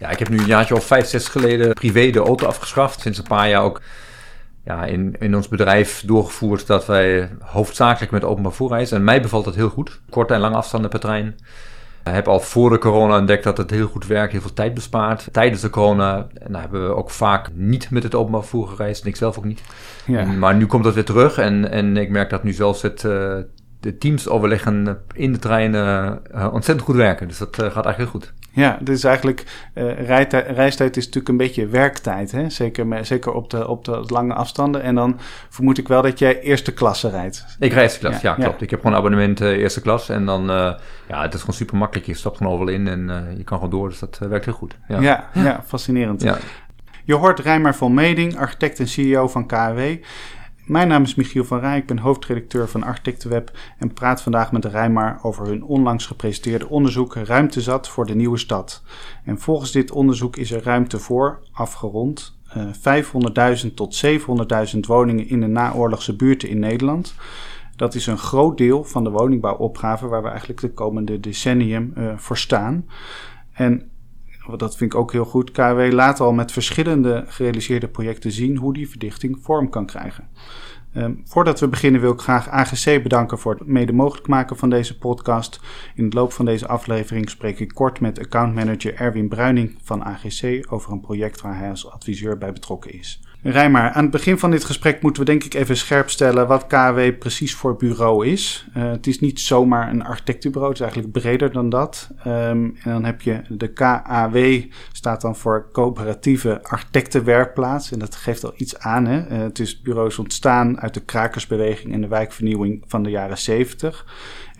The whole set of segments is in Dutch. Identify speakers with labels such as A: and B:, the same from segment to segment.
A: Ja, ik heb nu een jaartje of vijf, zes geleden privé de auto afgeschaft. Sinds een paar jaar ook ja, in, in ons bedrijf doorgevoerd dat wij hoofdzakelijk met openbaar voer reizen. En mij bevalt dat heel goed. Korte en lange afstanden per trein. Ik heb al voor de corona ontdekt dat het heel goed werkt, heel veel tijd bespaart. Tijdens de corona nou, hebben we ook vaak niet met het openbaar vervoer gereisd. En ik zelf ook niet. Ja. Maar nu komt dat weer terug en, en ik merk dat nu zelfs het, uh, de teams overleggen in de treinen uh, ontzettend goed werken. Dus dat uh, gaat eigenlijk heel goed.
B: Ja, dus eigenlijk uh, reistijd is natuurlijk een beetje werktijd. Hè? Zeker, zeker op, de, op de lange afstanden. En dan vermoed ik wel dat jij eerste klasse rijdt.
A: Ik rijd eerste klas, ja, ja, klopt. Ik heb gewoon abonnement uh, eerste klas. En dan, uh, ja, het is gewoon super makkelijk. Je stapt gewoon overal in en je kan gewoon door. Dus dat werkt heel goed.
B: Ja, ja, ja fascinerend. Ja. Je hoort Rijmer van Meding, architect en CEO van KW. Mijn naam is Michiel van Rij, ik ben hoofdredacteur van Architectenweb en praat vandaag met Rijmar over hun onlangs gepresenteerde onderzoek Ruimte zat voor de nieuwe stad. En volgens dit onderzoek is er ruimte voor, afgerond, uh, 500.000 tot 700.000 woningen in de naoorlogse buurten in Nederland. Dat is een groot deel van de woningbouwopgave waar we eigenlijk de komende decennium uh, voor staan. En dat vind ik ook heel goed. KW laat al met verschillende gerealiseerde projecten zien hoe die verdichting vorm kan krijgen. Um, voordat we beginnen wil ik graag AGC bedanken voor het mede mogelijk maken van deze podcast. In het loop van deze aflevering spreek ik kort met accountmanager Erwin Bruining van AGC over een project waar hij als adviseur bij betrokken is. Rijmar, aan het begin van dit gesprek moeten we denk ik even scherp stellen wat KW precies voor bureau is. Uh, het is niet zomaar een architectenbureau, het is eigenlijk breder dan dat. Um, en dan heb je de KAW, staat dan voor Coöperatieve Architectenwerkplaats. En dat geeft al iets aan. Hè? Uh, het is bureaus ontstaan uit de krakersbeweging en de wijkvernieuwing van de jaren 70.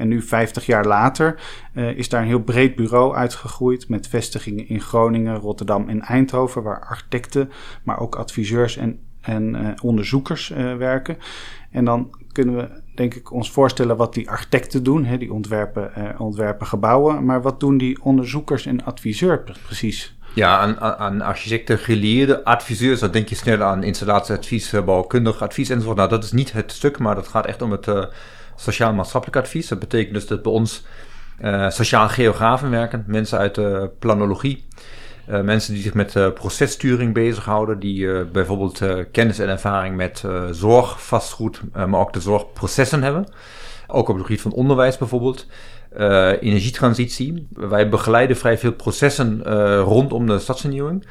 B: En nu, 50 jaar later, uh, is daar een heel breed bureau uitgegroeid met vestigingen in Groningen, Rotterdam en Eindhoven, waar architecten, maar ook adviseurs en, en uh, onderzoekers uh, werken. En dan kunnen we, denk ik, ons voorstellen wat die architecten doen. Hè, die ontwerpen, ontwerpen gebouwen. Maar wat doen die onderzoekers en adviseurs precies?
A: Ja, aan, aan architecten geleerde adviseurs, dan denk je snel aan installatieadvies, bouwkundig advies enzovoort. Nou, dat is niet het stuk, maar dat gaat echt om het sociaal-maatschappelijk advies. Dat betekent dus dat bij ons uh, sociaal geografen werken, mensen uit de planologie, uh, mensen die zich met uh, processturing bezighouden, die bijvoorbeeld kennis en ervaring met zorg, vastgoed, maar ook de zorgprocessen hebben. Ook op het gebied van onderwijs bijvoorbeeld. energietransitie. Wij begeleiden vrij veel processen rondom de stadsvernieuwing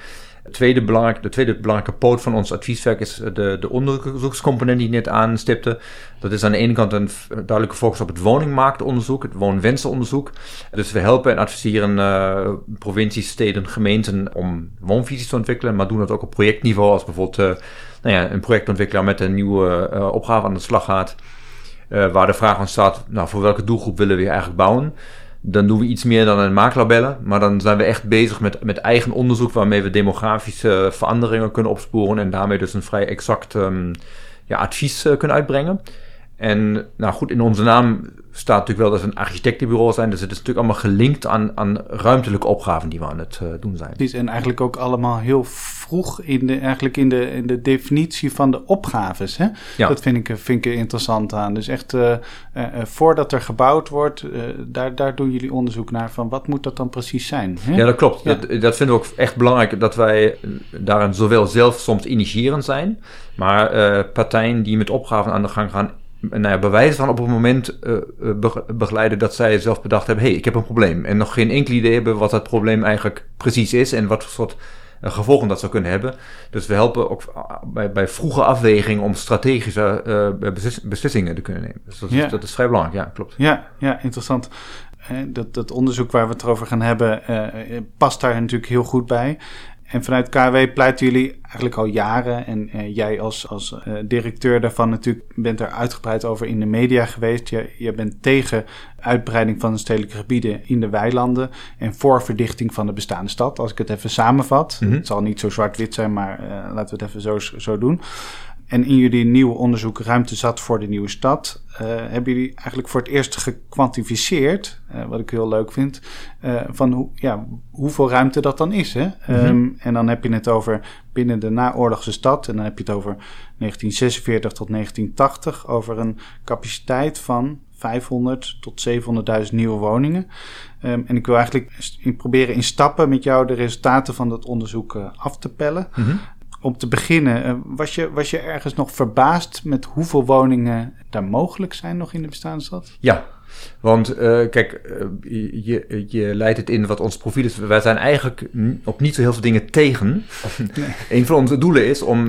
A: tweede de tweede belangrijke poot van ons advieswerk is de, de onderzoekscomponent die ik net aanstipte. Dat is aan de ene kant een duidelijke focus op het woningmarktonderzoek, het woonwensenonderzoek. Dus we helpen en adviseren uh, provincies, steden, gemeenten om woonvisies te ontwikkelen, maar doen dat ook op projectniveau, als bijvoorbeeld uh, nou ja, een projectontwikkelaar met een nieuwe opgave aan de slag gaat. waar de vraag ontstaat, nou, voor welke doelgroep willen we eigenlijk bouwen? Dan doen we iets meer dan een makelaar bellen. Maar dan zijn we echt bezig met, met eigen onderzoek waarmee we demografische veranderingen kunnen opsporen en daarmee dus een vrij exact um, ja, advies uh, kunnen uitbrengen. En nou goed, in onze naam staat natuurlijk wel dat we een architectenbureau zijn. Dus het is natuurlijk allemaal gelinkt aan, aan ruimtelijke opgaven die we aan het uh, doen zijn.
B: Precies, en eigenlijk ook allemaal heel vroeg in de, eigenlijk in de, in de definitie van de opgaves. Hè? Ja. Dat vind ik, vind ik interessant aan. Dus echt uh, uh, voordat er gebouwd wordt, daar, daar doen jullie onderzoek naar van wat moet dat dan precies zijn?
A: Hè? Ja, dat klopt. Ja. Dat, dat vinden we ook echt belangrijk dat wij daarin zowel zelf soms initiërend zijn, maar partijen die met opgaven aan de gang gaan nou ja, bewijs van op het moment uh, begeleiden dat zij zelf bedacht hebben: hé, hey, ik heb een probleem. En nog geen enkel idee hebben wat dat probleem eigenlijk precies is en wat voor soort uh, gevolgen dat zou kunnen hebben. Dus we helpen ook bij, bij vroege afweging om strategische beslis beslissingen te kunnen nemen. Dus dat, ja. is, dat is vrij belangrijk, ja, klopt.
B: Ja, ja interessant. Dat, dat onderzoek waar we het over gaan hebben, past daar natuurlijk heel goed bij. En vanuit KW pleiten jullie eigenlijk al jaren. En uh, jij als, als uh, directeur daarvan natuurlijk bent er uitgebreid over in de media geweest. Je, je bent tegen uitbreiding van de stedelijke gebieden in de weilanden. En voor verdichting van de bestaande stad. Als ik het even samenvat. Mm -hmm. Het zal niet zo zwart-wit zijn, maar uh, laten we het even zo, zo doen. En in jullie nieuwe onderzoek Ruimte zat voor de nieuwe stad, uh, hebben jullie eigenlijk voor het eerst gekwantificeerd, uh, wat ik heel leuk vind, uh, van hoe, ja, hoeveel ruimte dat dan is. Hè? Mm -hmm. um, en dan heb je het over binnen de naoorlogse stad, en dan heb je het over 1946 tot 1980, over een capaciteit van 500 tot 700.000 nieuwe woningen. Um, en ik wil eigenlijk proberen in stappen met jou de resultaten van dat onderzoek af te pellen. Mm -hmm. Om te beginnen, uh, was, je, was je ergens nog verbaasd met hoeveel woningen daar mogelijk zijn nog in de bestaande stad?
A: Ja, want uh, kijk, je, je leidt het in wat ons profiel is. Wij zijn eigenlijk op niet zo heel veel dingen tegen. Nee. een van onze doelen is om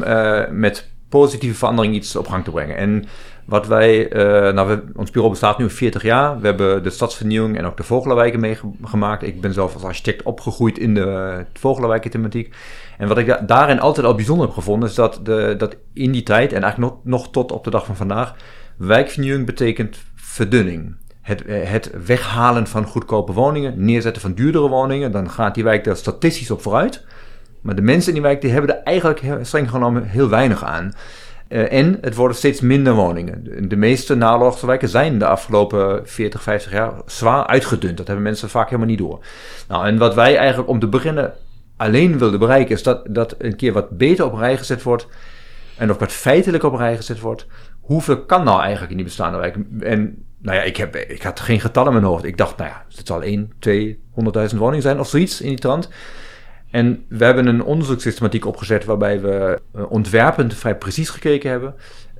A: met positieve verandering iets op gang te brengen. En wat wij, uh, nou, ons bureau bestaat nu 40 jaar. We hebben de stadsvernieuwing en ook de Vogelenwijken meegemaakt. Ik ben zelf als architect opgegroeid in de uh, Vogelenwijken-thematiek. En wat ik daarin altijd al bijzonder heb gevonden, is dat, de, dat in die tijd, en eigenlijk nog, nog tot op de dag van vandaag, wijkvernieuwing betekent verdunning. Het, eh, het weghalen van goedkope woningen, neerzetten van duurdere woningen, dan gaat die wijk daar statistisch op vooruit. Maar de mensen in die wijk die hebben er eigenlijk streng genomen heel weinig aan. Uh, en het worden steeds minder woningen. De meeste naoorlogse wijken zijn de afgelopen 40, 50 jaar zwaar uitgedund. Dat hebben mensen vaak helemaal niet door. Nou, en wat wij eigenlijk om te beginnen alleen wilden bereiken, is dat, dat een keer wat beter op rij gezet wordt. En ook wat feitelijk op rij gezet wordt. Hoeveel kan nou eigenlijk in die bestaande wijken? En nou ja, ik, heb, ik had geen getal in mijn hoofd. Ik dacht, nou ja, het zal 1, 2, 100.000 woningen zijn of zoiets in die trant. En we hebben een onderzoekssystematiek opgezet waarbij we uh, ontwerpend vrij precies gekeken hebben.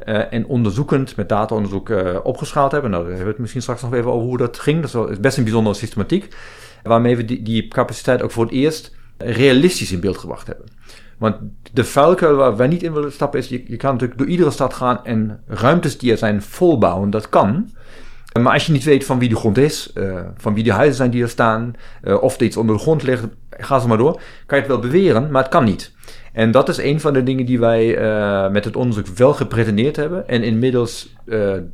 A: Uh, en onderzoekend met dataonderzoek uh, opgeschaald hebben. Nou, daar hebben we het misschien straks nog even over hoe dat ging. Dat is best een bijzondere systematiek. Waarmee we die, die capaciteit ook voor het eerst realistisch in beeld gebracht hebben. Want de vuilkuil waar wij niet in willen stappen is, je, je kan natuurlijk door iedere stad gaan en ruimtes die er zijn volbouwen. Dat kan. Maar als je niet weet van wie de grond is, van wie de huizen zijn die er staan, of er iets onder de grond ligt, ga ze maar door. Kan je het wel beweren, maar het kan niet. En dat is een van de dingen die wij uh, met het onderzoek wel gepretendeerd hebben. En inmiddels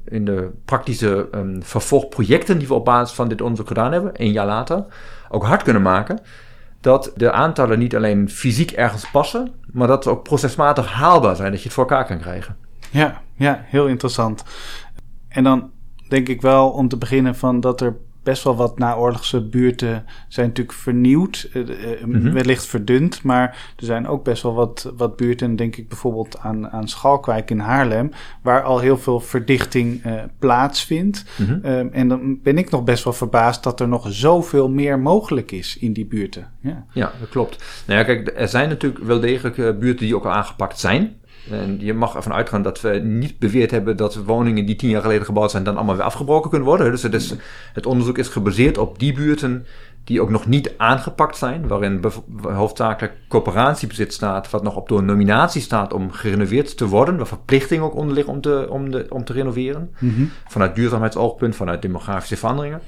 A: in de praktische um, vervolgprojecten die we op basis van dit onderzoek gedaan hebben, een jaar later, ook hard kunnen maken. Dat de aantallen niet alleen fysiek ergens passen, maar dat ze ook procesmatig haalbaar zijn, dat je het voor elkaar kan krijgen.
B: Ja, ja, heel interessant. En dan denk ik wel om te beginnen van dat er best wel wat naoorlogse buurten zijn natuurlijk vernieuwd, uh, mm-hmm. wellicht verdund, maar er zijn ook best wel wat, wat buurten, denk ik bijvoorbeeld aan, aan Schalkwijk in Haarlem, waar al heel veel verdichting uh, plaatsvindt. Mm-hmm. Um, en dan ben ik nog best wel verbaasd dat er nog zoveel meer mogelijk is in die buurten. Ja,
A: ja dat klopt. Nou ja, kijk, er zijn natuurlijk wel degelijk buurten die ook al aangepakt zijn. En je mag ervan uitgaan dat we niet beweerd hebben dat woningen die tien jaar geleden gebouwd zijn, dan allemaal weer afgebroken kunnen worden. Dus het, is, het onderzoek is gebaseerd op die buurten die ook nog niet aangepakt zijn, waarin hoofdzakelijk coöperatiebezit staat, wat nog op de nominatie staat om gerenoveerd te worden, waar verplichtingen ook onder liggen om te, om de, om te renoveren. Mm-hmm. Vanuit duurzaamheidsoogpunt, vanuit demografische veranderingen.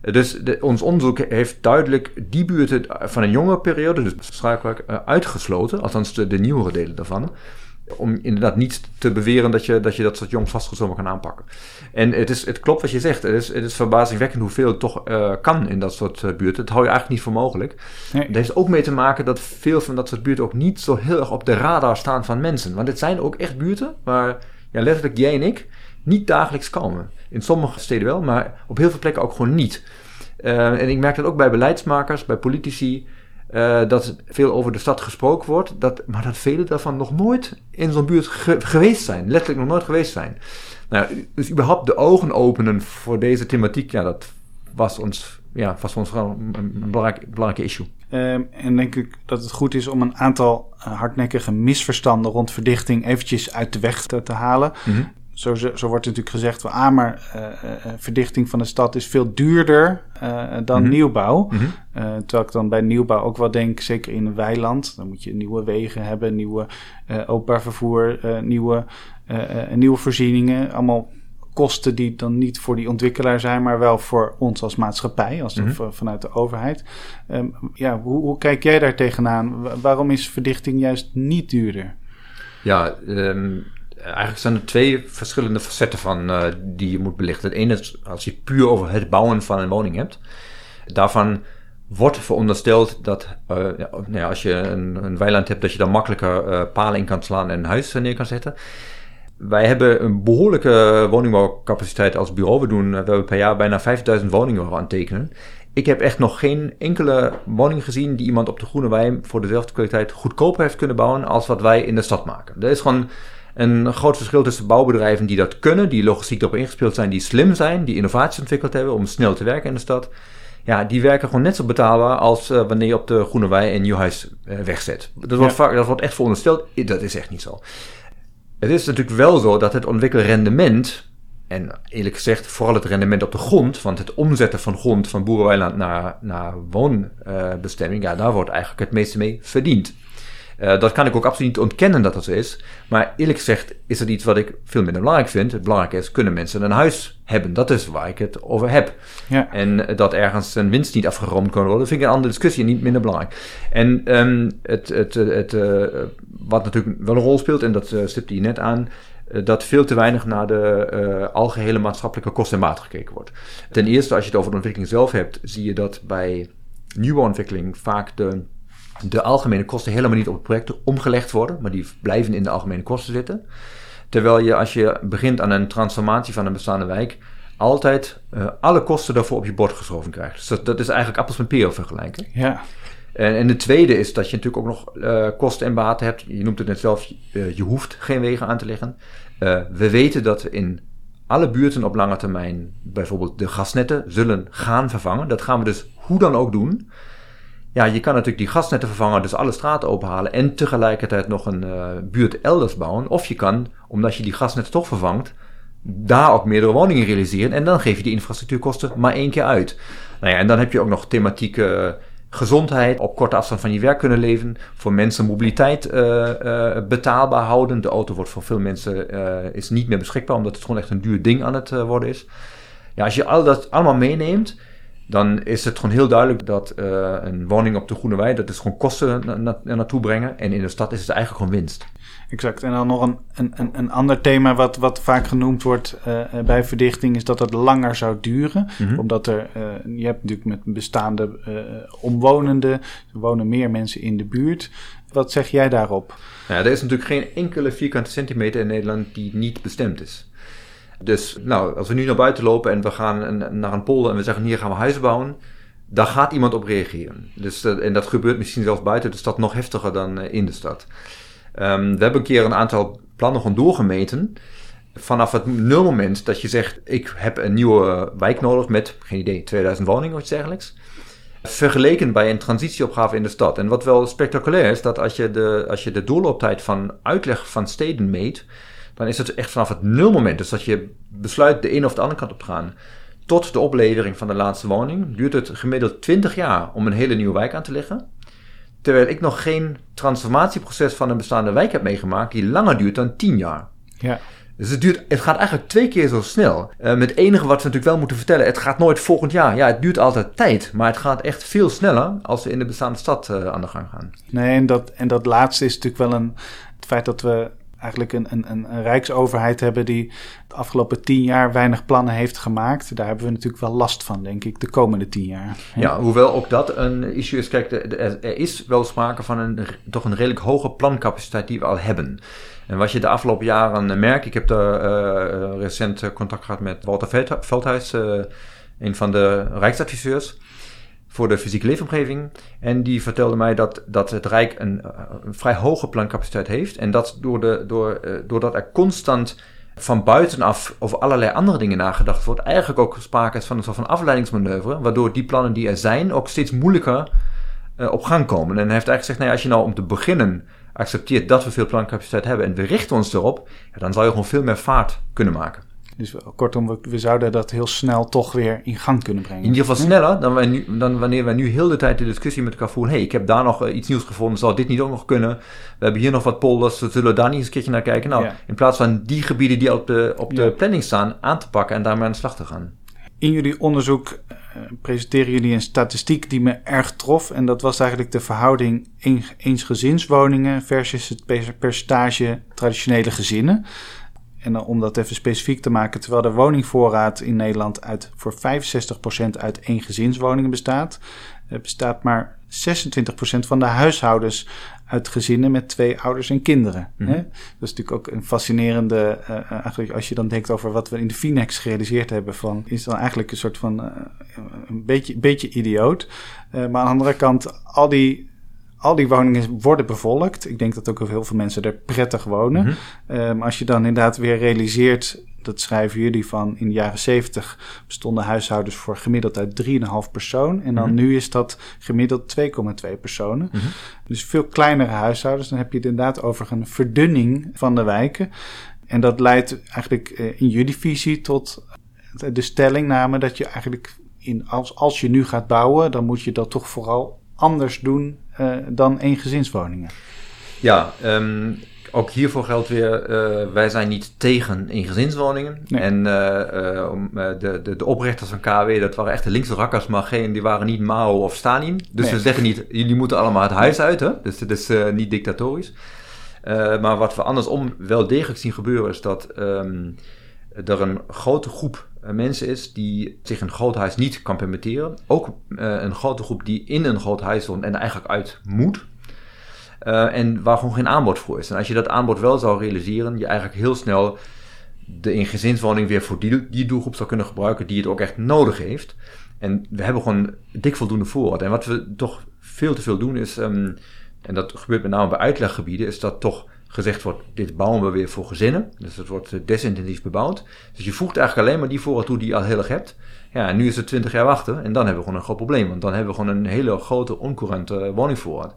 A: Dus de, ons onderzoek heeft duidelijk die buurten van een jongere periode, dus schakelijk, eh, uitgesloten, althans de, de nieuwere delen daarvan om inderdaad niet te beweren dat je dat, je dat soort jong vastgezomen kan aanpakken. En het, is, het klopt wat je zegt. Het is, het is verbazingwekkend hoeveel het toch uh, kan in dat soort uh, buurten. Dat hou je eigenlijk niet voor mogelijk. Nee. Dat heeft ook mee te maken dat veel van dat soort buurten ook niet zo heel erg op de radar staan van mensen. Want het zijn ook echt buurten waar ja, letterlijk jij en ik niet dagelijks komen. In sommige steden wel, maar op heel veel plekken ook gewoon niet. Uh, en ik merk dat ook bij beleidsmakers, bij politici. Uh, dat veel over de stad gesproken wordt, dat, maar dat velen daarvan nog nooit in zo'n buurt geweest zijn. Letterlijk nog nooit geweest zijn. Nou, dus überhaupt de ogen openen voor deze thematiek, ja, dat was ons, ja, was ons gewoon een, belangrijk, belangrijk issue.
B: Um, en denk ik dat het goed is om een aantal uh, hardnekkige misverstanden rond verdichting eventjes uit de weg te, te halen. Mm -hmm. Zo, zo, wordt natuurlijk gezegd, van, ah, maar uh, verdichting van de stad is veel duurder uh, dan mm -hmm. nieuwbouw. Mm -hmm. terwijl ik dan bij nieuwbouw ook wel denk, zeker in een weiland, dan moet je nieuwe wegen hebben, nieuwe openbaar vervoer, nieuwe, nieuwe voorzieningen. Allemaal kosten die dan niet voor die ontwikkelaar zijn, maar wel voor ons als maatschappij, als mm -hmm. vanuit de overheid. Um, ja, hoe, hoe, kijk jij daar tegenaan? Waarom is verdichting juist niet duurder?
A: Ja, um eigenlijk zijn er twee verschillende facetten van uh, die je moet belichten. Het ene is als je puur over het bouwen van een woning hebt. Daarvan wordt verondersteld dat ja, nou ja, als je een, een, weiland hebt, dat je dan makkelijker uh, palen in kan slaan en een huis neer kan zetten. Wij hebben een behoorlijke woningbouwcapaciteit als bureau. We, doen, we hebben per jaar bijna 5000 woningen aan tekenen. Ik heb echt nog geen enkele woning gezien die iemand op de Groene Wei voor dezelfde kwaliteit goedkoper heeft kunnen bouwen als wat wij in de stad maken. Dat is gewoon Een groot verschil tussen bouwbedrijven die dat kunnen, die logistiek erop ingespeeld zijn, die slim zijn, die innovaties ontwikkeld hebben om snel te werken in de stad. Ja, die werken gewoon net zo betaalbaar als uh, wanneer je op de Groene Wei een nieuw huis uh, wegzet. Dat wordt, vaak, dat wordt echt verondersteld. Dat is echt niet zo. Het is natuurlijk wel zo dat het ontwikkelrendement en eerlijk gezegd, vooral het rendement op de grond, want het omzetten van grond van boerenweiland naar, naar woonbestemming, ja, daar wordt eigenlijk het meeste mee verdiend. Uh, dat kan ik ook absoluut niet ontkennen dat dat zo is. Maar eerlijk gezegd is het iets wat ik veel minder belangrijk vind. Het belangrijke is, kunnen mensen een huis hebben? Dat is waar ik het over heb. Ja. En dat ergens een winst niet afgeroomd kan worden, vind ik een andere discussie en niet minder belangrijk. En um, het, het, het, het uh, wat natuurlijk wel een rol speelt, en dat uh, stipte je net aan, eh, dat veel te weinig naar de uh, algehele maatschappelijke kosten en maat gekeken wordt. Ten eerste, als je het over de ontwikkeling zelf hebt, zie je dat bij nieuwe ontwikkeling vaak de, de algemene kosten helemaal niet op het project omgelegd worden, maar die blijven in de algemene kosten zitten. Terwijl je als je begint aan een transformatie van een bestaande wijk, altijd uh, alle kosten daarvoor op je bord geschoven krijgt. Dus dat, dat is eigenlijk appels met peren vergelijken.
B: Ja.
A: En, en de tweede is dat je natuurlijk ook nog uh, kosten en baten hebt. Je noemt het net zelf, uh, je hoeft geen wegen aan te leggen. We weten dat we in alle buurten op lange termijn bijvoorbeeld de gasnetten zullen gaan vervangen. Dat gaan we dus hoe dan ook doen. Ja, je kan natuurlijk die gasnetten vervangen, dus alle straten openhalen en tegelijkertijd nog een buurt elders bouwen. Of je kan, omdat je die gasnetten toch vervangt, daar ook meerdere woningen realiseren. En dan geef je die infrastructuurkosten maar één keer uit. Nou ja, en dan heb je ook nog thematieke gezondheid, op korte afstand van je werk kunnen leven, voor mensen mobiliteit uh, betaalbaar houden. De auto wordt voor veel mensen is niet meer beschikbaar, omdat het gewoon echt een duur ding aan het worden is. Ja, als je al dat allemaal meeneemt, dan is het gewoon heel duidelijk dat een woning op de Groene Wei, dat is gewoon kosten na, na, naartoe brengen. En in de stad is het eigenlijk gewoon winst.
B: Exact. En dan nog een, een, een ander thema wat, wat vaak genoemd wordt uh, bij verdichting is dat het langer zou duren. Mm -hmm. Omdat er, uh, je hebt natuurlijk met bestaande omwonenden, er wonen meer mensen in de buurt. Wat zeg jij daarop?
A: Ja, er is natuurlijk geen enkele vierkante centimeter in Nederland die niet bestemd is. Dus nou, als we nu naar buiten lopen en we gaan naar een polder en we zeggen hier gaan we huizen bouwen, daar gaat iemand op reageren. Dus, en dat gebeurt misschien zelfs buiten de stad nog heftiger dan in de stad. Um, we hebben een keer een aantal plannen gewoon doorgemeten. Vanaf het nul moment dat je zegt, ik heb een nieuwe wijk nodig met, geen idee, 2000 woningen of iets dergelijks. Vergeleken bij een transitieopgave in de stad. En wat wel spectaculair is, dat als je de, als je de doorlooptijd van uitleg van steden meet, dan is het echt vanaf het nul moment. Dus dat je besluit de een of de andere kant op te gaan, tot de oplevering van de laatste woning, duurt het gemiddeld 20 jaar om een hele nieuwe wijk aan te leggen. Terwijl ik nog geen transformatieproces van een bestaande wijk heb meegemaakt die langer duurt dan 10 jaar.
B: Ja.
A: Dus het, duurt, het gaat eigenlijk twee keer zo snel. Uh, met enige wat we natuurlijk wel moeten vertellen, het gaat nooit volgend jaar. Ja, het duurt altijd tijd, maar het gaat echt veel sneller als we in de bestaande stad uh, aan de gang gaan.
B: Nee, en dat, en dat laatste is natuurlijk wel een. Het feit dat we eigenlijk een, een, een, rijksoverheid hebben die de afgelopen tien jaar weinig plannen heeft gemaakt. Daar hebben we natuurlijk wel last van, denk ik, de komende tien jaar.
A: Ja, hoewel ook dat een issue is. Kijk, er is wel sprake van een, toch een redelijk hoge plancapaciteit die we al hebben. En wat je de afgelopen jaren merkt, ik heb daar uh, recent contact gehad met Walter Veldhuis, uh, een van de rijksadviseurs voor de fysieke leefomgeving. En die vertelde mij dat, dat het Rijk een, een vrij hoge plancapaciteit heeft. En dat door de, door, uh, doordat er constant van buitenaf over allerlei andere dingen nagedacht wordt, eigenlijk ook sprake is van een soort van afleidingsmanoeuvre, waardoor die plannen die er zijn ook steeds moeilijker uh, op gang komen. En hij heeft eigenlijk gezegd, nou ja, als je nou om te beginnen accepteert dat we veel plancapaciteit hebben en we richten ons erop, dan zou je gewoon veel meer vaart kunnen maken.
B: Dus kortom, we, we, zouden dat heel snel toch weer in gang kunnen brengen.
A: In ieder geval sneller dan, wij nu, dan wanneer wij nu heel de tijd de discussie met elkaar voeren. hey, ik heb daar nog uh, iets nieuws gevonden, zou dit niet ook nog kunnen? We hebben hier nog wat polders, zullen we daar niet eens een keertje naar kijken? Nou, ja. in plaats van die gebieden die op de, op de ja. planning staan aan te pakken en daarmee aan de slag te gaan.
B: In jullie onderzoek uh, presenteren jullie een statistiek die me erg trof. En dat was eigenlijk de verhouding eensgezinswoningen versus het percentage traditionele gezinnen. En om dat even specifiek te maken, terwijl de woningvoorraad in Nederland uit, voor 65% uit eengezinswoningen bestaat, bestaat maar 26% van de huishoudens uit gezinnen met twee ouders en kinderen. Mm -hmm. Dat is natuurlijk ook een fascinerende, uh, eigenlijk als je dan denkt over wat we in de Finex gerealiseerd hebben, van, is dan eigenlijk een soort van uh, een beetje, beetje idioot. maar aan de andere kant, al die al die woningen worden bevolkt. Ik denk dat ook heel veel mensen er prettig wonen. Mm -hmm. als je dan inderdaad weer realiseert, dat schrijven jullie van in de jaren 70 bestonden huishoudens voor gemiddeld uit 3,5 persoon. En dan mhm. nu is dat gemiddeld 2,2 personen. Mhm. Dus veel kleinere huishoudens. Dan heb je het inderdaad over een verdunning van de wijken. En dat leidt eigenlijk eh, in jullie visie tot de stellingname dat je eigenlijk in, als, als je nu gaat bouwen, dan moet je dat toch vooral anders doen dan eengezinswoningen.
A: Ja, um, ook hiervoor geldt weer, uh, wij zijn niet tegen eengezinswoningen. Nee. En uh, de, de, de oprichters van KW, dat waren echt de linkse rakkers, maar geen, die waren niet Mao of Stalin. Dus nee. we zeggen niet, jullie moeten allemaal het huis uit, hè? dus het is niet dictatorisch. maar wat we andersom wel degelijk zien gebeuren, is dat um, er een grote groep mensen is die zich een groot huis niet kan permitteren. Ook een grote groep die in een groot huis woont en er eigenlijk uit moet. Uh, en waar gewoon geen aanbod voor is. En als je dat aanbod wel zou realiseren, je eigenlijk heel snel de ingezinswoning weer voor die, die doelgroep zou kunnen gebruiken die het ook echt nodig heeft. En we hebben gewoon dik voldoende voorraad. En wat we toch veel te veel doen is, um, en dat gebeurt met name bij uitleggebieden, is dat toch gezegd wordt, dit bouwen we weer voor gezinnen. Dus het wordt desintensief bebouwd. Dus je voegt eigenlijk alleen maar die voorraad toe die je al heel erg hebt. Ja, en nu is het 20 jaar wachten en dan hebben we gewoon een groot probleem. Want dan hebben we gewoon een hele grote oncourante woningvoorraad.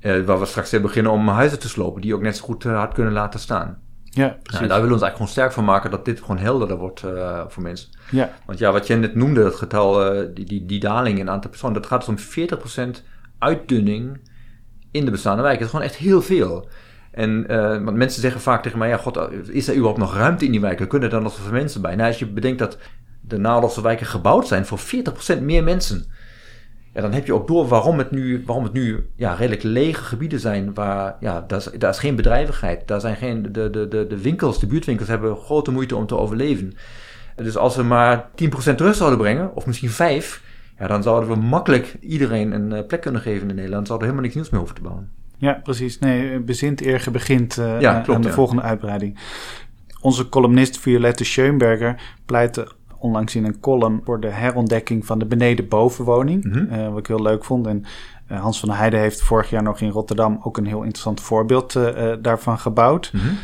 A: Uh, waar we straks weer beginnen om huizen te slopen, die ook net zo goed uh, had kunnen laten staan.
B: Ja, precies.
A: Nou, daar willen we ons eigenlijk gewoon sterk van maken dat dit gewoon helderder wordt uh, voor mensen. Ja. Want ja, wat je net noemde, dat getal, die, die, die daling in aantal personen, dat gaat dus om 40% uitdunning in de bestaande wijken. Dat is gewoon echt heel veel. En want mensen zeggen vaak tegen mij, ja god, is er überhaupt nog ruimte in die wijken? Kunnen er nog zoveel mensen bij? Nou, als je bedenkt dat de Nederlandse wijken gebouwd zijn voor 40% meer mensen ja, dan heb je ook door waarom het nu, waarom het nu ja, redelijk lege gebieden zijn. Waar ja, daar, is, is geen bedrijvigheid. Daar zijn geen, de, de, de, de winkels, de buurtwinkels hebben grote moeite om te overleven. Dus als we maar 10% terug zouden brengen, of misschien 5, ja, dan zouden we makkelijk iedereen een eh, plek kunnen geven in Nederland. Zouden we helemaal niks nieuws meer hoeven te bouwen.
B: Ja, precies. Nee, bezint eer begint uh, ja, klopt, aan de volgende uitbreiding. Onze columnist Violette Schoenberger pleitte onlangs in een column voor de herontdekking van de beneden-bovenwoning. Mm -hmm. wat ik heel leuk vond. En uh, Hans van der Heijden heeft vorig jaar nog in Rotterdam ook een heel interessant voorbeeld daarvan gebouwd. Mm -hmm.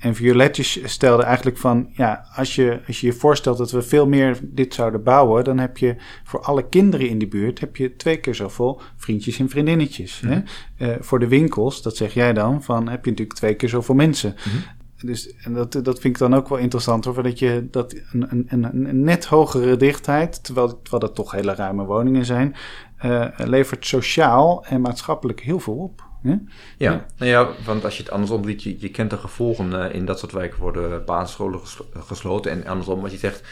B: En Violetjes stelde eigenlijk van, ja, als je, als je je voorstelt dat we veel meer dit zouden bouwen, dan heb je voor alle kinderen in die buurt, heb je twee keer zoveel vriendjes en vriendinnetjes. Mm -hmm. hè? voor de winkels, dat zeg jij dan, van heb je natuurlijk twee keer zoveel mensen. Dus en dat, dat vind ik dan ook wel interessant hoor. Dat je dat een, een, een net hogere dichtheid, terwijl, terwijl dat toch hele ruime woningen zijn, uh, levert sociaal en maatschappelijk heel veel op.
A: Ja? Ja, Nou ja, want als je het andersom ziet, je, je kent de gevolgen uh, in dat soort wijken worden basisscholen gesloten. En andersom, wat je zegt,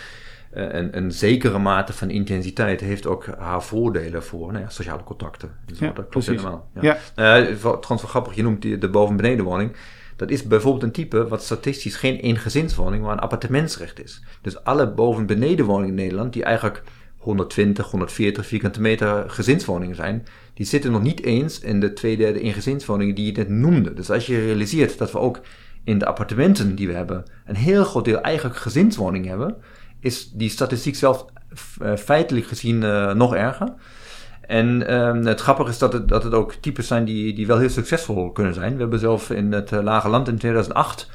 A: uh, een, een zekere mate van intensiteit heeft ook haar voordelen voor nou ja, sociale contacten. Dus ja, dat klopt helemaal. Ja. ja. Uh, trouwens wel grappig, je noemt die, de boven-benedenwoning. Dat is bijvoorbeeld een type wat statistisch geen eengezinswoning, maar een appartementsrecht is. Dus alle boven-benedenwoningen in Nederland, die eigenlijk 120, 140 vierkante meter gezinswoningen zijn, die zitten nog niet eens in de twee derde eengezinswoningen die je net noemde. Dus als je realiseert dat we ook in de appartementen die we hebben een heel groot deel eigenlijk gezinswoningen hebben, is die statistiek zelf eh, feitelijk gezien uh, nog erger. En um, het grappige is dat het, dat het ook types zijn die, die wel heel succesvol kunnen zijn. We hebben zelf in het uh, Lage Land in 2008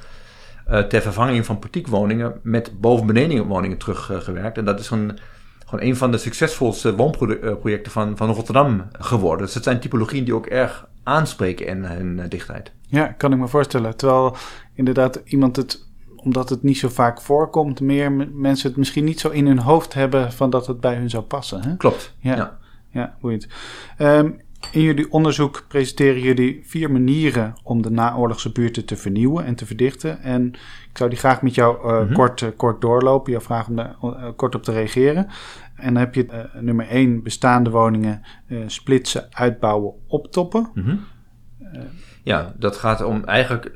A: uh, ter vervanging van portiekwoningen met bovenbenedenwoningen teruggewerkt. en dat is een, gewoon een van de succesvolste woonprojecten van, van Rotterdam geworden. Dus het zijn typologieën die ook erg aanspreken in hun dichtheid.
B: Ja, kan ik me voorstellen. Terwijl inderdaad iemand het omdat het niet zo vaak voorkomt, meer mensen het misschien niet zo in hun hoofd hebben van dat het bij hun zou passen. Hè?
A: Klopt.
B: Ja. ja ja, boeiend. Um, in jullie onderzoek presenteren jullie vier manieren om de naoorlogse buurten te vernieuwen en te verdichten. En ik zou die graag met jou uh, mm-hmm. kort, uh, kort doorlopen, jou vragen om daar uh, kort op te reageren. En dan heb je nummer één, bestaande woningen splitsen, uitbouwen, optoppen.
A: Mm-hmm. ja, dat gaat om eigenlijk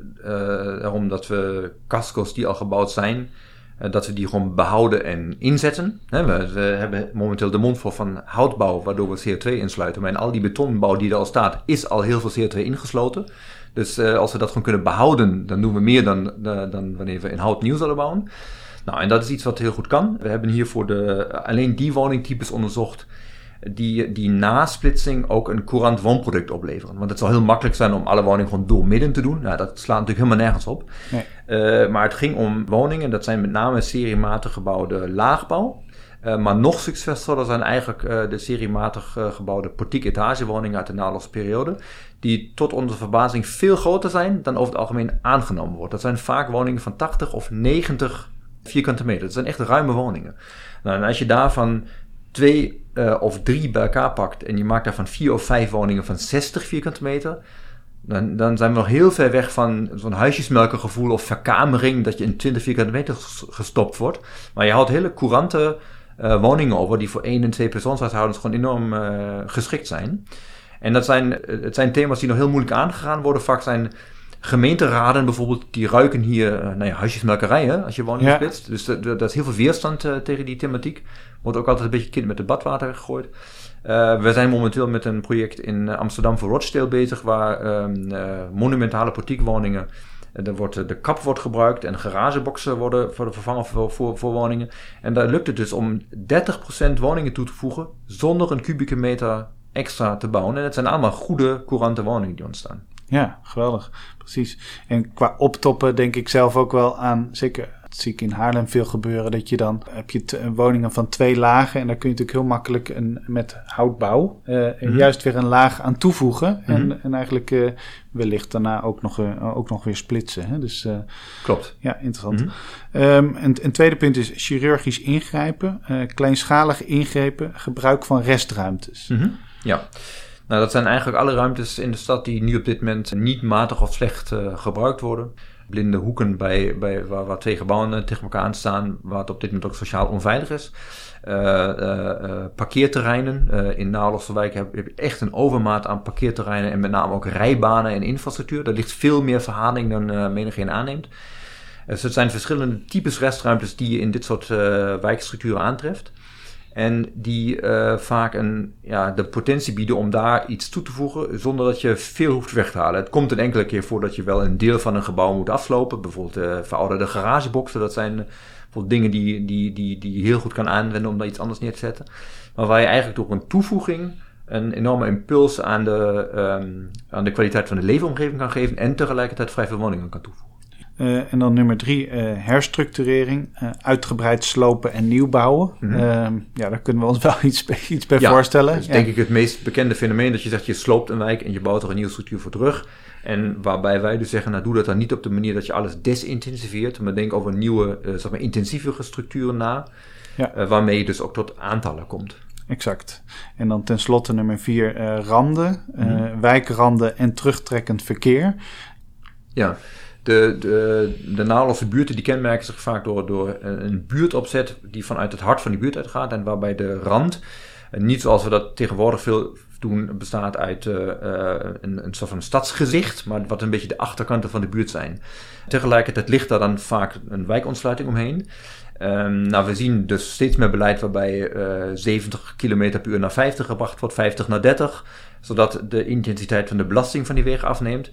A: erom dat we casco's die al gebouwd zijn, eh, dat we die gewoon behouden en inzetten. We, hebben momenteel de mond vol van houtbouw, waardoor we CO2 insluiten. Maar in al die betonbouw die er al staat, is al heel veel CO2 ingesloten. Dus uh, als we dat gewoon kunnen behouden, dan doen we meer dan, dan wanneer we in hout nieuw zouden bouwen. Nou, en dat is iets wat heel goed kan. We hebben hier voor de, alleen die woningtypes onderzocht die, die na splitsing ook een courant woonproduct opleveren. Want het zal heel makkelijk zijn om alle woningen gewoon doormidden te doen. Nou, dat slaat natuurlijk helemaal nergens op. Nee. Uh, maar het ging om woningen, dat zijn met name seriematig gebouwde laagbouw. Uh, maar nog succesvoller zijn eigenlijk uh, de seriematig gebouwde portiek etagewoningen uit de naoorlogsperiode. Die tot onze verbazing veel groter zijn dan over het algemeen aangenomen wordt. Dat zijn vaak woningen van 80 of 90 vierkante meter. Dat zijn echt ruime woningen. Nou, en als je daarvan twee uh, of drie bij elkaar pakt en je maakt daarvan vier of vijf woningen van 60 vierkante meter, dan, dan zijn we nog heel ver weg van zo'n huisjesmelkergevoel of verkamering dat je in 20 vierkante meter gestopt wordt. Maar je houdt hele courante uh, woningen over die voor één en twee persoonshuishoudens gewoon enorm uh, geschikt zijn. En dat zijn, het zijn thema's die nog heel moeilijk aangegaan worden. Vaak zijn gemeenteraden bijvoorbeeld, die ruiken hier nou ja, huisjesmelkerijen als je woning splitst. Dus er is heel veel weerstand uh, tegen die thematiek. Wordt ook altijd een beetje kind met het badwater gegooid. Uh, we zijn momenteel met een project in Amsterdam voor Rochdale bezig, waar um, monumentale portiekwoningen er wordt, de kap wordt gebruikt en garageboxen worden, worden vervangen voor, voor, voor, woningen. En daar lukt het dus om 30% woningen toe te voegen zonder een kubieke meter extra te bouwen. En het zijn allemaal goede, courante woningen die ontstaan.
B: Ja, geweldig. Precies. En qua optoppen denk ik zelf ook wel aan, zeker dat zie ik in Haarlem veel gebeuren, dat je dan heb je woningen van twee lagen en daar kun je natuurlijk heel makkelijk een, met houtbouw uh, juist weer een laag aan toevoegen en, mhm. en eigenlijk uh, wellicht daarna ook nog, uh, ook nog weer splitsen. Hè? Dus,
A: Klopt.
B: Ja, interessant. Mm um, en een tweede punt is chirurgisch ingrijpen, kleinschalige ingrepen, gebruik van restruimtes.
A: Mm Ja. Nou, dat zijn eigenlijk alle ruimtes in de stad die nu op dit moment niet matig of slecht gebruikt worden. Blinde hoeken bij, bij, waar, waar twee gebouwen tegen elkaar aan staan, waar op dit moment ook sociaal onveilig is. Uh, uh, parkeerterreinen. in Naarlandse wijk heb, heb, je echt een overmaat aan parkeerterreinen en met name ook rijbanen en infrastructuur. Daar ligt veel meer verhaling dan uh, menigeen aanneemt. Dus het zijn verschillende types restruimtes die je in dit soort wijkstructuren aantreft. En die uh, vaak een, ja, de potentie bieden om daar iets toe te voegen zonder dat je veel hoeft weg te halen. Het komt een enkele keer voor dat je wel een deel van een gebouw moet afslopen. Bijvoorbeeld uh, verouderde garageboxen. Dat zijn bijvoorbeeld dingen die, die, die, die je heel goed kan aanwenden om daar iets anders neer te zetten. Maar waar je eigenlijk door een toevoeging een enorme impuls aan de, um, aan de kwaliteit van de leefomgeving kan geven en tegelijkertijd vrij veel woningen kan toevoegen.
B: Uh, en dan nummer drie, uh, herstructurering, uh, uitgebreid slopen en nieuwbouwen. Mm -hmm. ja, daar kunnen we ons wel iets, iets bij ja, voorstellen.
A: Dat is denk ik het meest bekende fenomeen dat je zegt je sloopt een wijk en je bouwt er een nieuwe structuur voor terug. En waarbij wij dus zeggen, nou doe dat dan niet op de manier dat je alles desintensiveert, maar denk over nieuwe, zeg maar intensievere structuren na, ja. waarmee je dus ook tot aantallen komt.
B: Exact. En dan tenslotte nummer vier, randen, mm -hmm. wijkranden en terugtrekkend verkeer.
A: Ja, de, de, de buurten die kenmerken zich vaak door, door een buurtopzet die vanuit het hart van die buurt uitgaat. En waarbij de rand, niet zoals we dat tegenwoordig veel doen, bestaat uit uh, een, een soort van stadsgezicht, maar wat een beetje de achterkanten van de buurt zijn. Tegelijkertijd ligt daar dan vaak een wijkontsluiting omheen. Um, nou, we zien dus steeds meer beleid waarbij uh, 70 km per uur naar 50 gebracht wordt, 50 naar 30, zodat de intensiteit van de belasting van die wegen afneemt.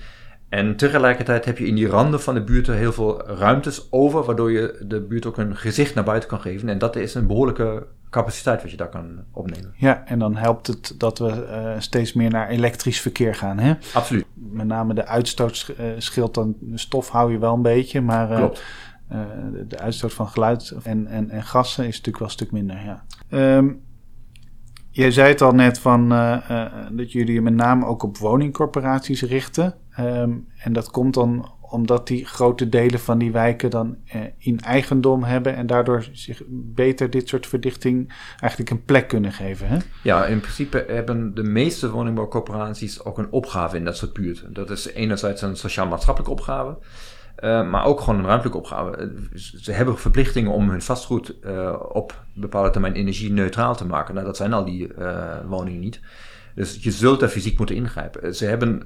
A: En tegelijkertijd heb je in die randen van de buurt heel veel ruimtes over, waardoor je de buurt ook een gezicht naar buiten kan geven. En dat is een behoorlijke capaciteit wat je daar kan opnemen.
B: Ja, en dan helpt het dat we uh, steeds meer naar elektrisch verkeer gaan. Hè?
A: Absoluut.
B: Met name de uitstoot uh, scheelt dan, stof hou je wel een beetje, maar uh, de, de, uitstoot van geluid en, en, en gassen is natuurlijk wel een stuk minder. Ja. Um, Jij zei het al net van uh, uh, dat jullie je met name ook op woningcorporaties richten. Um, en dat komt dan omdat die grote delen van die wijken dan uh, in eigendom hebben en daardoor zich beter dit soort verdichting eigenlijk een plek kunnen geven. Hè?
A: Ja, in principe hebben de meeste woningbouwcorporaties ook een opgave in dat soort buurten. Dat is enerzijds een sociaal-maatschappelijke opgave. Uh, maar ook gewoon een ruimtelijke opgave. Ze hebben verplichtingen om hun vastgoed uh, op bepaalde termijn energie neutraal te maken. Nou, dat zijn al die woningen niet. Dus je zult daar fysiek moeten ingrijpen. Ze hebben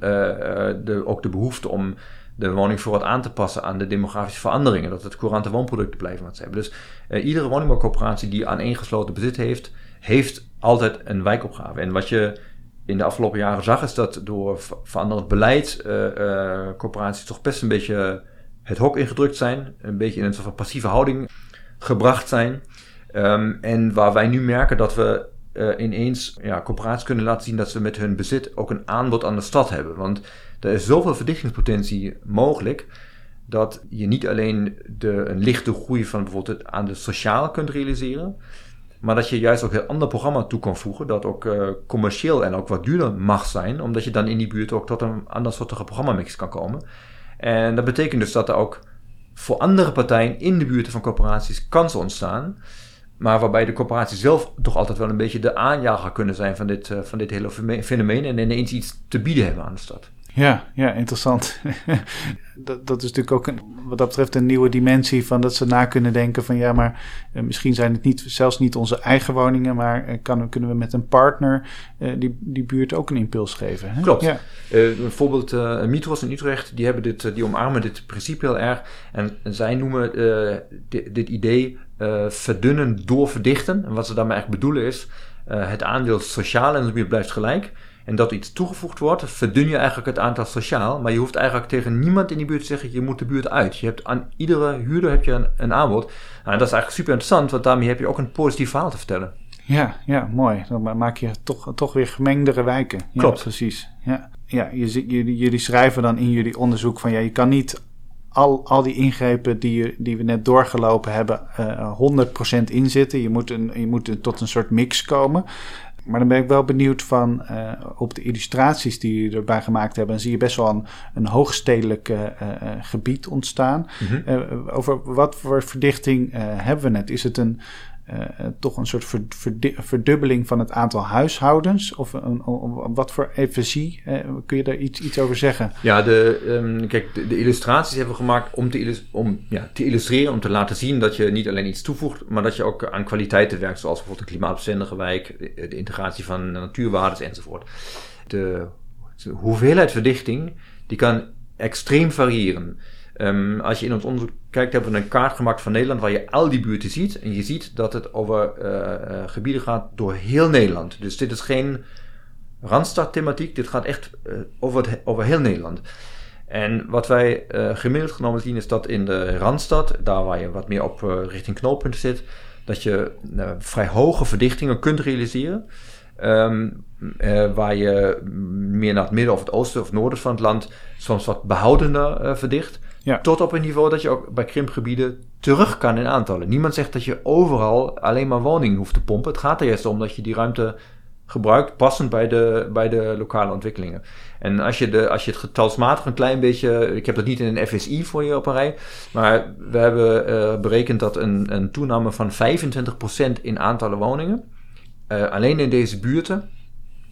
A: de, ook de behoefte om de woningvoorraad aan te passen aan de demografische veranderingen. Dat het courante woonproducten blijven wat ze hebben. Dus iedere woningbouwcorporatie die aan gesloten bezit heeft, heeft altijd een wijkopgave. En wat je in de afgelopen jaren zag, is dat door veranderend beleid corporaties toch best een beetje het hok ingedrukt zijn, een beetje in een soort van passieve houding gebracht zijn. Um, en waar wij nu merken dat we uh, ineens ja, corporaties kunnen laten zien dat ze met hun bezit ook een aanbod aan de stad hebben. Want er is zoveel verdichtingspotentie mogelijk dat je niet alleen de, een lichte groei van bijvoorbeeld aan de sociaal kunt realiseren, maar dat je juist ook een ander programma toe kan voegen, dat ook uh, commercieel en ook wat duurder mag zijn, omdat je dan in die buurt ook tot een ander soortige programmamix kan komen. En dat betekent dus dat er ook voor andere partijen in de buurten van corporaties kansen ontstaan. Maar waarbij de corporatie zelf toch altijd wel een beetje de aanjager kunnen zijn van dit, uh, van dit hele fenomeen. En ineens iets te bieden hebben aan de stad.
B: Ja, ja, interessant. dat, dat is natuurlijk ook een, wat dat betreft een nieuwe dimensie van dat ze na kunnen denken van ja, maar eh, misschien zijn het niet, zelfs niet onze eigen woningen, maar eh, kan, kunnen we met een partner eh, die, die buurt ook een impuls geven. Hè?
A: Klopt. Ja. bijvoorbeeld uh, Mitros in Utrecht, die, hebben dit, die omarmen dit principe heel erg. En, en zij noemen dit, dit, idee verdunnen door verdichten. En wat ze daarmee eigenlijk bedoelen is, het aandeel sociaal in de buurt blijft gelijk en dat iets toegevoegd wordt, verdun je eigenlijk het aantal sociaal. Maar je hoeft eigenlijk tegen niemand in die buurt te zeggen, je moet de buurt uit. Je hebt aan iedere huurder heb je een, een aanbod. Nou, en dat is eigenlijk super interessant, want daarmee heb je ook een positief verhaal te vertellen.
B: Ja, ja, mooi. Dan maak je toch, toch weer gemengdere wijken. Ja,
A: Klopt.
B: Precies. Ja, ja jullie, jullie schrijven dan in jullie onderzoek van ja, je kan niet al, al die ingrepen die, die we net doorgelopen hebben, uh, 100% inzetten. Je moet, een, je moet tot een soort mix komen. Maar dan ben ik wel benieuwd van uh, op de illustraties die jullie erbij gemaakt hebben. Dan zie je best wel een, een hoogstedelijk uh, gebied ontstaan. Mm -hmm. over wat voor verdichting hebben we het? Is het een, toch een soort verdubbeling van het aantal huishoudens? Of een, wat voor efficiëntie? Uh, kun je daar iets, iets over zeggen?
A: Ja, de, um, kijk, de, illustraties hebben we gemaakt om, te, om ja, te illustreren, om te laten zien dat je niet alleen iets toevoegt, maar dat je ook aan kwaliteiten werkt, zoals bijvoorbeeld een klimaatbestendige wijk, de, de integratie van natuurwaardes enzovoort. De, de hoeveelheid verdichting, die kan extreem variëren. Um, als je in ons onderzoek kijkt, hebben we een kaart gemaakt van Nederland waar je al die buurten ziet. En je ziet dat het over uh, uh, gebieden gaat door heel Nederland. Dus dit is geen Randstad-thematiek, dit gaat echt uh, over, over heel Nederland. En wat wij gemiddeld genomen zien is dat in de Randstad, daar waar je wat meer op richting knooppunten zit, dat je vrij hoge verdichtingen kunt realiseren. Um, waar je meer naar het midden of het oosten of noorden van het land soms wat behoudender verdicht. Tot op een niveau dat je ook bij krimpgebieden terug kan in aantallen. Niemand zegt dat je overal alleen maar woningen hoeft te pompen. Het gaat er juist om dat je die ruimte gebruikt passend bij de, bij de lokale ontwikkelingen. En als je, de, als je het getalsmatig een klein beetje, ik heb dat niet in een FSI voor je op een rij, maar we hebben uh, berekend dat een, een toename van 25% in aantallen woningen, uh, alleen in deze buurten,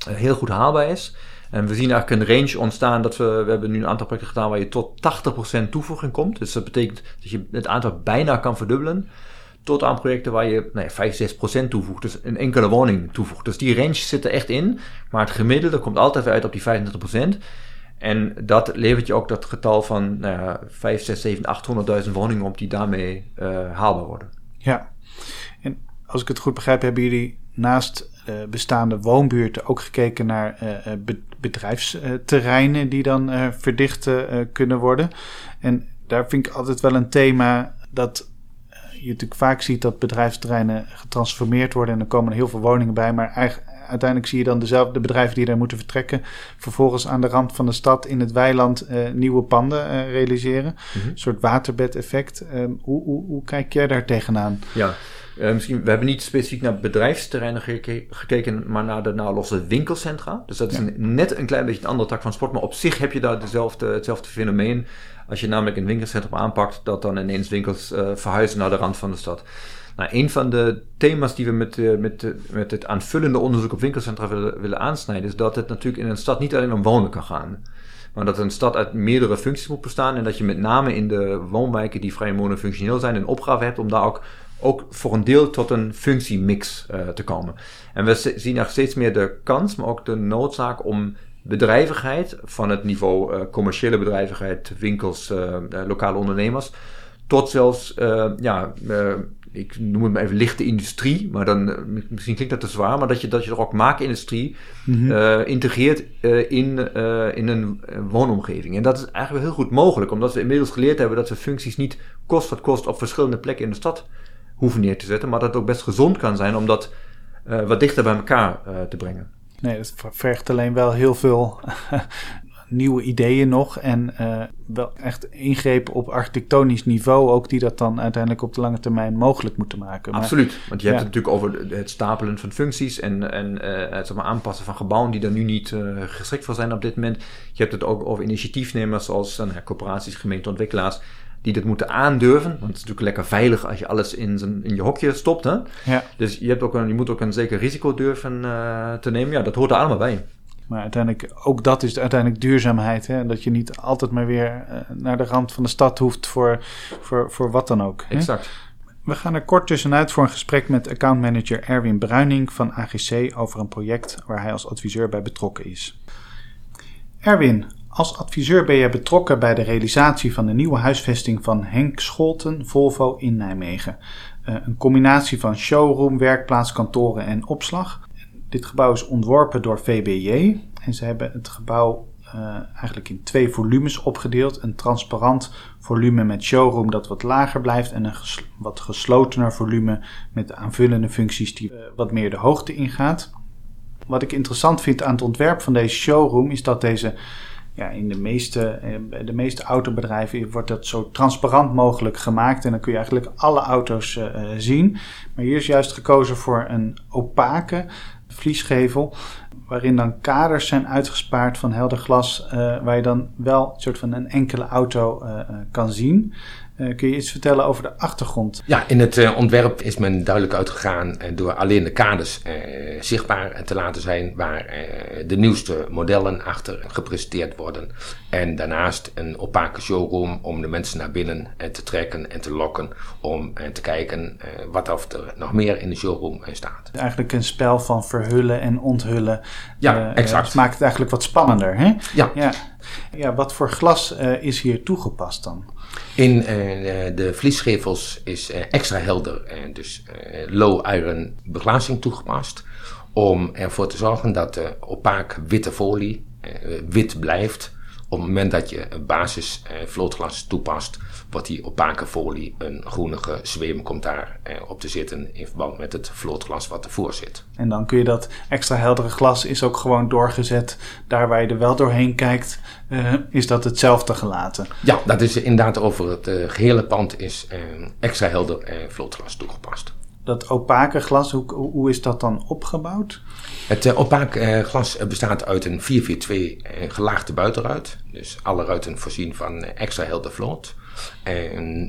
A: uh, heel goed haalbaar is. En we zien eigenlijk een range ontstaan dat we, we hebben nu een aantal projecten gedaan waar je tot 80% toevoeging komt. Dus dat betekent dat je het aantal bijna kan verdubbelen. Tot aan projecten waar je nou ja, 5, 6% toevoegt. Dus een enkele woning toevoegt. Dus die range zit er echt in. Maar het gemiddelde komt altijd weer uit op die 25%. En dat levert je ook dat getal van nou ja, 5, 6, 7, 800.000 woningen op die daarmee uh, haalbaar worden.
B: Ja, en als ik het goed begrijp, hebben jullie naast bestaande woonbuurten ook gekeken naar uh, bedrijfsterreinen die dan verdicht kunnen worden. En daar vind ik altijd wel een thema dat je natuurlijk vaak ziet dat bedrijfsterreinen getransformeerd worden en er komen er heel veel woningen bij, maar eigenlijk, uiteindelijk zie je dan dezelfde bedrijven die daar moeten vertrekken, vervolgens aan de rand van de stad in het weiland uh, nieuwe panden uh, realiseren. Mm -hmm. Een soort waterbedeffect. Um, hoe, hoe, hoe, kijk jij daar tegenaan?
A: Ja, uh, misschien, we hebben niet specifiek naar bedrijfsterreinen geke gekeken, maar naar de losse winkelcentra. Dus dat is ja. een, net een klein beetje een andere tak van sport, maar op zich heb je daar dezelfde, hetzelfde fenomeen. Als je namelijk een winkelcentrum aanpakt, dat dan ineens winkels uh, verhuizen naar de rand van de stad. Nou, een van de thema's die we met, uh, met, met het aanvullende onderzoek op winkelcentra willen, willen aansnijden, is dat het natuurlijk in een stad niet alleen om wonen kan gaan. Maar dat een stad uit meerdere functies moet bestaan en dat je met name in de woonwijken die vrij monofunctioneel zijn een opgave hebt om daar ook ook voor een deel tot een functiemix uh, te komen. En we zien er steeds meer de kans, maar ook de noodzaak om bedrijvigheid van het niveau uh, commerciële bedrijvigheid, winkels, uh, lokale ondernemers, tot zelfs, ja, ik noem het maar even lichte industrie, maar dan misschien klinkt dat te zwaar, maar dat je, dat je er ook maakindustrie mm -hmm. integreert in, in een woonomgeving. En dat is eigenlijk heel goed mogelijk, omdat we inmiddels geleerd hebben dat we functies niet kost wat kost op verschillende plekken in de stad hoeven neer te zetten, maar dat het ook best gezond kan zijn om dat wat dichter bij elkaar te brengen.
B: Nee, dat vergt alleen wel heel veel nieuwe ideeën nog. En uh, wel echt ingrepen op architectonisch niveau ook, die dat dan uiteindelijk op de lange termijn mogelijk moeten maken.
A: Absoluut, want je hebt het natuurlijk over het stapelen van functies en, en uh, het zeg maar, aanpassen van gebouwen die er nu niet uh, geschikt voor zijn op dit moment. Je hebt het ook over initiatiefnemers zoals uh, corporaties, gemeenteontwikkelaars die dit moeten aandurven. Want het is natuurlijk lekker veilig als je alles in, zijn, in je hokje stopt. Hè? Ja. Dus je, hebt ook een, je moet ook een zeker risico durven uh, te nemen. Ja, dat hoort er allemaal bij.
B: Maar uiteindelijk, ook dat is uiteindelijk duurzaamheid. Hè? Dat je niet altijd maar weer uh, naar de rand van de stad hoeft voor, voor, voor wat dan ook.
A: Hè? Exact.
B: We gaan er kort tussenuit voor een gesprek met accountmanager Erwin Bruining van AGC over een project waar hij als adviseur bij betrokken is. Erwin, als adviseur ben je betrokken bij de realisatie van de nieuwe huisvesting van Henk Scholten Volvo in Nijmegen. Uh, een combinatie van showroom, werkplaats, kantoren en opslag. Dit gebouw is ontworpen door VBJ en ze hebben het gebouw uh, eigenlijk in twee volumes opgedeeld. Een transparant volume met showroom dat wat lager blijft en een wat geslotener volume met aanvullende functies die uh, wat meer de hoogte ingaat. Wat ik interessant vind aan het ontwerp van deze showroom is dat deze ja, in de meeste, eh, de meeste autobedrijven wordt dat zo transparant mogelijk gemaakt. En dan kun je eigenlijk alle auto's uh, zien. Maar hier is juist gekozen voor een opake vliesgevel. Waarin dan kaders zijn uitgespaard van helder glas. Waar je dan wel een soort van een enkele auto kan zien. Uh, kun je iets vertellen over de achtergrond?
C: Ja, in het uh, ontwerp is men duidelijk uitgegaan uh, door alleen de kaders zichtbaar te laten zijn waar de nieuwste modellen achter gepresenteerd worden. En daarnaast een opake showroom om de mensen naar binnen te trekken en te lokken om te kijken wat of er nog meer in de showroom staat.
B: Eigenlijk een spel van verhullen en onthullen.
C: Ja, exact.
B: Dat maakt het eigenlijk wat spannender, hè?
C: Ja.
B: ja. Ja, wat voor glas is hier toegepast dan?
C: In uh, de vliesgevels is uh, extra helder, uh, dus low iron beglazing toegepast. Om ervoor te zorgen dat de opaak witte folie wit blijft. Op het moment dat je basis vlootglas toepast, wordt die opake folie een groenige zweem komt daar op te zitten in verband met het vlootglas wat ervoor zit.
B: En dan kun je dat extra heldere glas is ook gewoon doorgezet. Daar waar je er wel doorheen kijkt, uh, is dat hetzelfde gelaten.
C: Ja, dat is inderdaad over het uh, gehele pand is uh, extra helder vlootglas toegepast.
B: Dat opake glas, hoe, hoe is dat dan opgebouwd?
C: Het opake glas bestaat uit een 442 gelaagde buitenruit. Dus alle ruiten voorzien van extra helder vloot.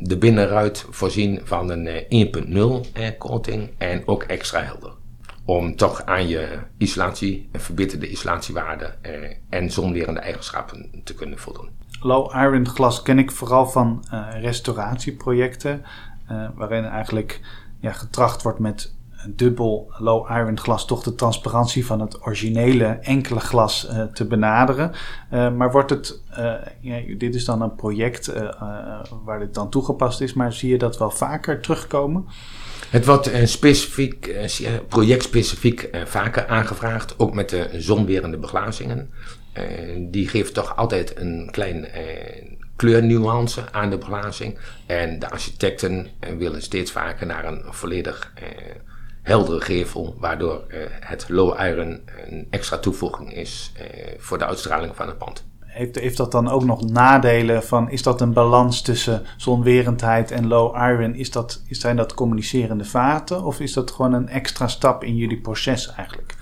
C: De binnenruit voorzien van een 1.0 coating en ook extra helder om toch aan je isolatie, verbeterde isolatiewaarde eh, en zonwerende eigenschappen te kunnen voldoen.
B: Low iron glas ken ik vooral van restauratieprojecten, waarin eigenlijk getracht wordt met dubbel low iron glas toch de transparantie van het originele enkele glas uh, te benaderen. Uh, maar wordt het, uh, ja, dit is dan een project waar dit dan toegepast is, maar zie je dat wel vaker terugkomen?
C: Het wordt specifiek, projectspecifiek vaker aangevraagd, ook met de zonwerende beglazingen. die geeft toch altijd een klein kleurnuance aan de beglazing. En de architecten willen steeds vaker naar een volledig heldere gevel, waardoor het low iron een extra toevoeging is voor de uitstraling van het pand
B: heeft, heeft dat dan ook nog nadelen van, is dat een balans tussen zonwerendheid en low iron? Is dat, zijn dat communicerende vaten of is dat gewoon een extra stap in jullie proces eigenlijk?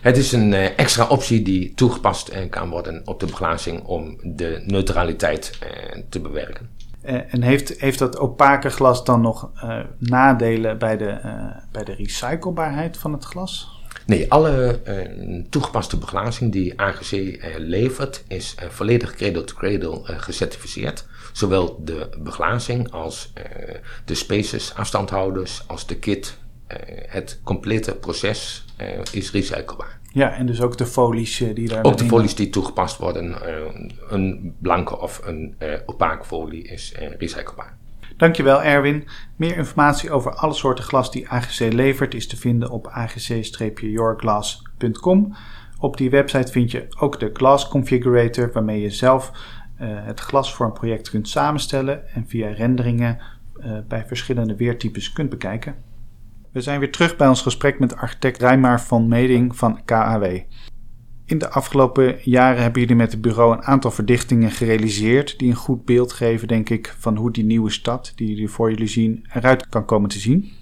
C: Het is een uh, extra optie die toegepast kan worden op de beglazing om de neutraliteit te bewerken.
B: En heeft, heeft dat opake glas dan nog nadelen bij de, bij de recyclebaarheid van het glas?
C: Nee, alle uh, toegepaste beglazing die AGC uh, eh, levert is uh, volledig cradle-to-cradle gecertificeerd. Zowel de beglazing als de spaces, afstandhouders, als de kit. het complete proces is recyclebaar.
B: Ja, en dus ook de folies die daar.
C: Ook de folies die toegepast worden, een blanke of een opaak folie is recyclebaar.
B: Dankjewel Erwin. Meer informatie over alle soorten glas die AGC levert is te vinden op agc-yourglass.com. Op die website vind je ook de Glass Configurator waarmee je zelf uh, het glas voor een project kunt samenstellen en via renderingen uh, bij verschillende weertypes kunt bekijken. We zijn weer terug bij ons gesprek met architect Rijmaar van Meding van KAW. In de afgelopen jaren hebben jullie met het bureau een aantal verdichtingen gerealiseerd die een goed beeld geven, denk ik, van hoe die nieuwe stad die jullie voor jullie zien eruit kan komen te zien.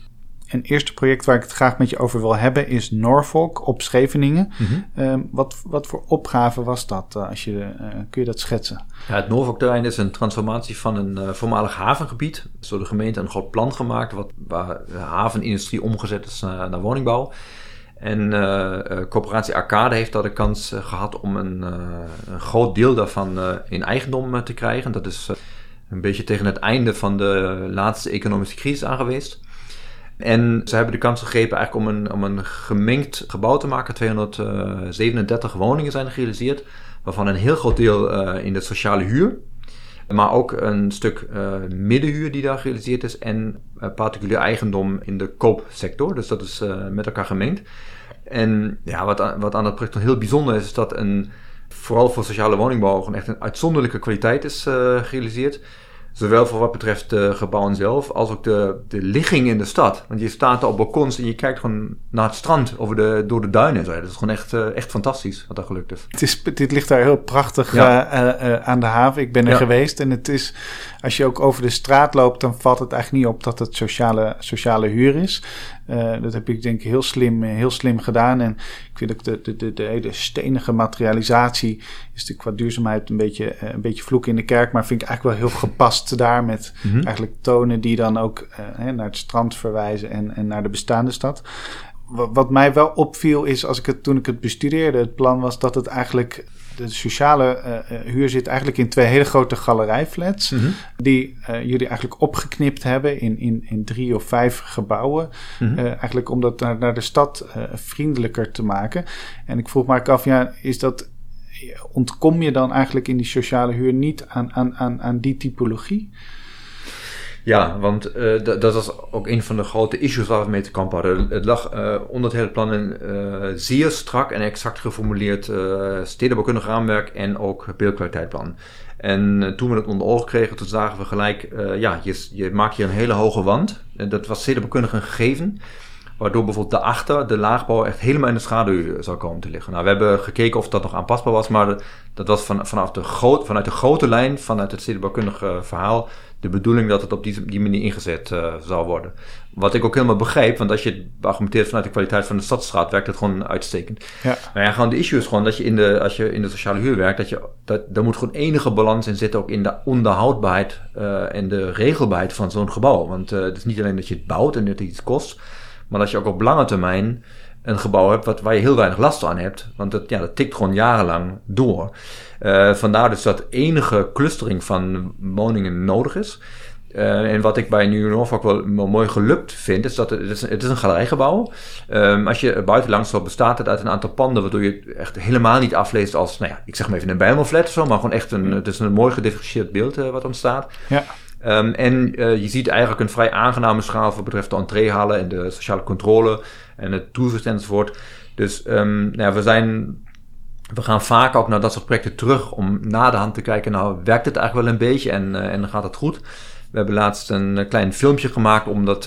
B: Een eerste project waar ik het graag met je over wil hebben is Norfolk op Scheveningen. Mhm. Ehm, wat, wat voor opgave was dat? Uh, als je, uh, kun je dat schetsen?
A: Ja, het Norfolk-terrein is een transformatie van een uh, voormalig havengebied. Is door de gemeente een groot plan gemaakt wat, waar de havenindustrie omgezet is naar woningbouw. En Coöperatie Arcade heeft daar de kans gehad om een, een, groot deel daarvan in eigendom te krijgen. Dat is een beetje tegen het einde van de laatste economische crisis aangeweest. En ze hebben de kans gegrepen eigenlijk om een, om een gemengd gebouw te maken. 237 woningen zijn gerealiseerd, waarvan een heel groot deel uh, in de sociale huur. Maar ook een stuk uh, middenhuur die daar gerealiseerd is en uh, particulier eigendom in de koopsector. Dus dat is met elkaar gemengd. En ja, wat, wat aan dat project heel bijzonder is, is dat een, vooral voor sociale woningbouw gewoon echt een uitzonderlijke kwaliteit is gerealiseerd. Zowel voor wat betreft de gebouwen zelf, als ook de, de ligging in de stad. Want je staat op balkons en je kijkt gewoon naar het strand over de, door de duinen. Zo. Dat is gewoon echt, uh, echt fantastisch wat er gelukt is.
B: Het is. Dit ligt daar heel prachtig ja. uh, uh, aan de haven. Ik ben er ja. geweest en het is, als je ook over de straat loopt, dan valt het eigenlijk niet op dat het sociale, sociale huur is. Uh, dat heb ik denk ik heel slim, heel slim gedaan. En ik vind ook de, de, de, de hele stenige materialisatie is natuurlijk qua duurzaamheid een beetje, uh, een beetje vloek in de kerk. Maar vind ik eigenlijk wel heel gepast daar met mm -hmm. eigenlijk tonen die dan ook uh, naar het strand verwijzen en, en naar de bestaande stad wat mij wel opviel is, als ik het, toen ik het bestudeerde, het plan was dat het eigenlijk de sociale uh, huur zit eigenlijk in twee hele grote galerijflats. Mm -hmm. Die uh, jullie eigenlijk opgeknipt hebben in, in, in drie of vijf gebouwen. Mm -hmm. eigenlijk om dat naar, naar de stad vriendelijker te maken. En ik vroeg me af, ja, is dat. Ontkom je dan eigenlijk in die sociale huur niet aan, aan, aan, aan die typologie?
A: Ja, want uh, dat was ook een van de grote issues waar we mee te kampen hadden. Het lag uh, onder het hele plan een uh, zeer strak en exact geformuleerd stedenbouwkundig raamwerk en ook beeldkwaliteitplan. En toen we het onder ogen kregen, toen zagen we gelijk, ja, je, je maakt hier een hele hoge wand. En dat was stedenbouwkundig een gegeven. Waardoor bijvoorbeeld daarachter de laagbouw echt helemaal in de schaduw zou komen te liggen. Nou, we hebben gekeken of dat nog aanpasbaar was, maar dat was van, vanaf de groot, vanuit de grote lijn, vanuit het stedenbouwkundige verhaal, de bedoeling dat het op die, die manier ingezet uh, zou worden. Wat ik ook helemaal begrijp, want als je het argumenteert vanuit de kwaliteit van de stadstraat, werkt het gewoon uitstekend. Ja. Maar ja, gewoon de issue is gewoon dat je in de, als je in de sociale huur werkt, dat je, dat, daar moet gewoon enige balans in zitten, ook in de onderhoudbaarheid uh, en de regelbaarheid van zo'n gebouw. Want uh, het is niet alleen dat je het bouwt en dat het iets kost, maar dat je ook op lange termijn een gebouw hebt wat, waar je heel weinig last aan hebt. Want dat, ja, dat tikt gewoon jarenlang door. Uh, vandaar dus dat enige clustering van woningen nodig is. Uh, en wat ik bij New Norfolk wel, wel mooi gelukt vind, is dat het, het, is, het is een galerijgebouw. Um, als je buiten langs loopt, bestaat het uit een aantal panden, waardoor je het echt helemaal niet afleest als, nou ja, ik zeg maar even een bijmelflat of zo, maar gewoon echt een, het is een mooi gedifferentieerd beeld uh, wat ontstaat. Ja. Um, en uh, je ziet eigenlijk een vrij aangename schaal wat betreft de entreehallen en de sociale controle en het toezicht enzovoort. Dus um, nou we zijn we gaan vaak ook naar dat soort projecten terug om na de hand te kijken, nou werkt het eigenlijk wel een beetje en, uh, en gaat het goed. We hebben laatst een klein filmpje gemaakt om, dat,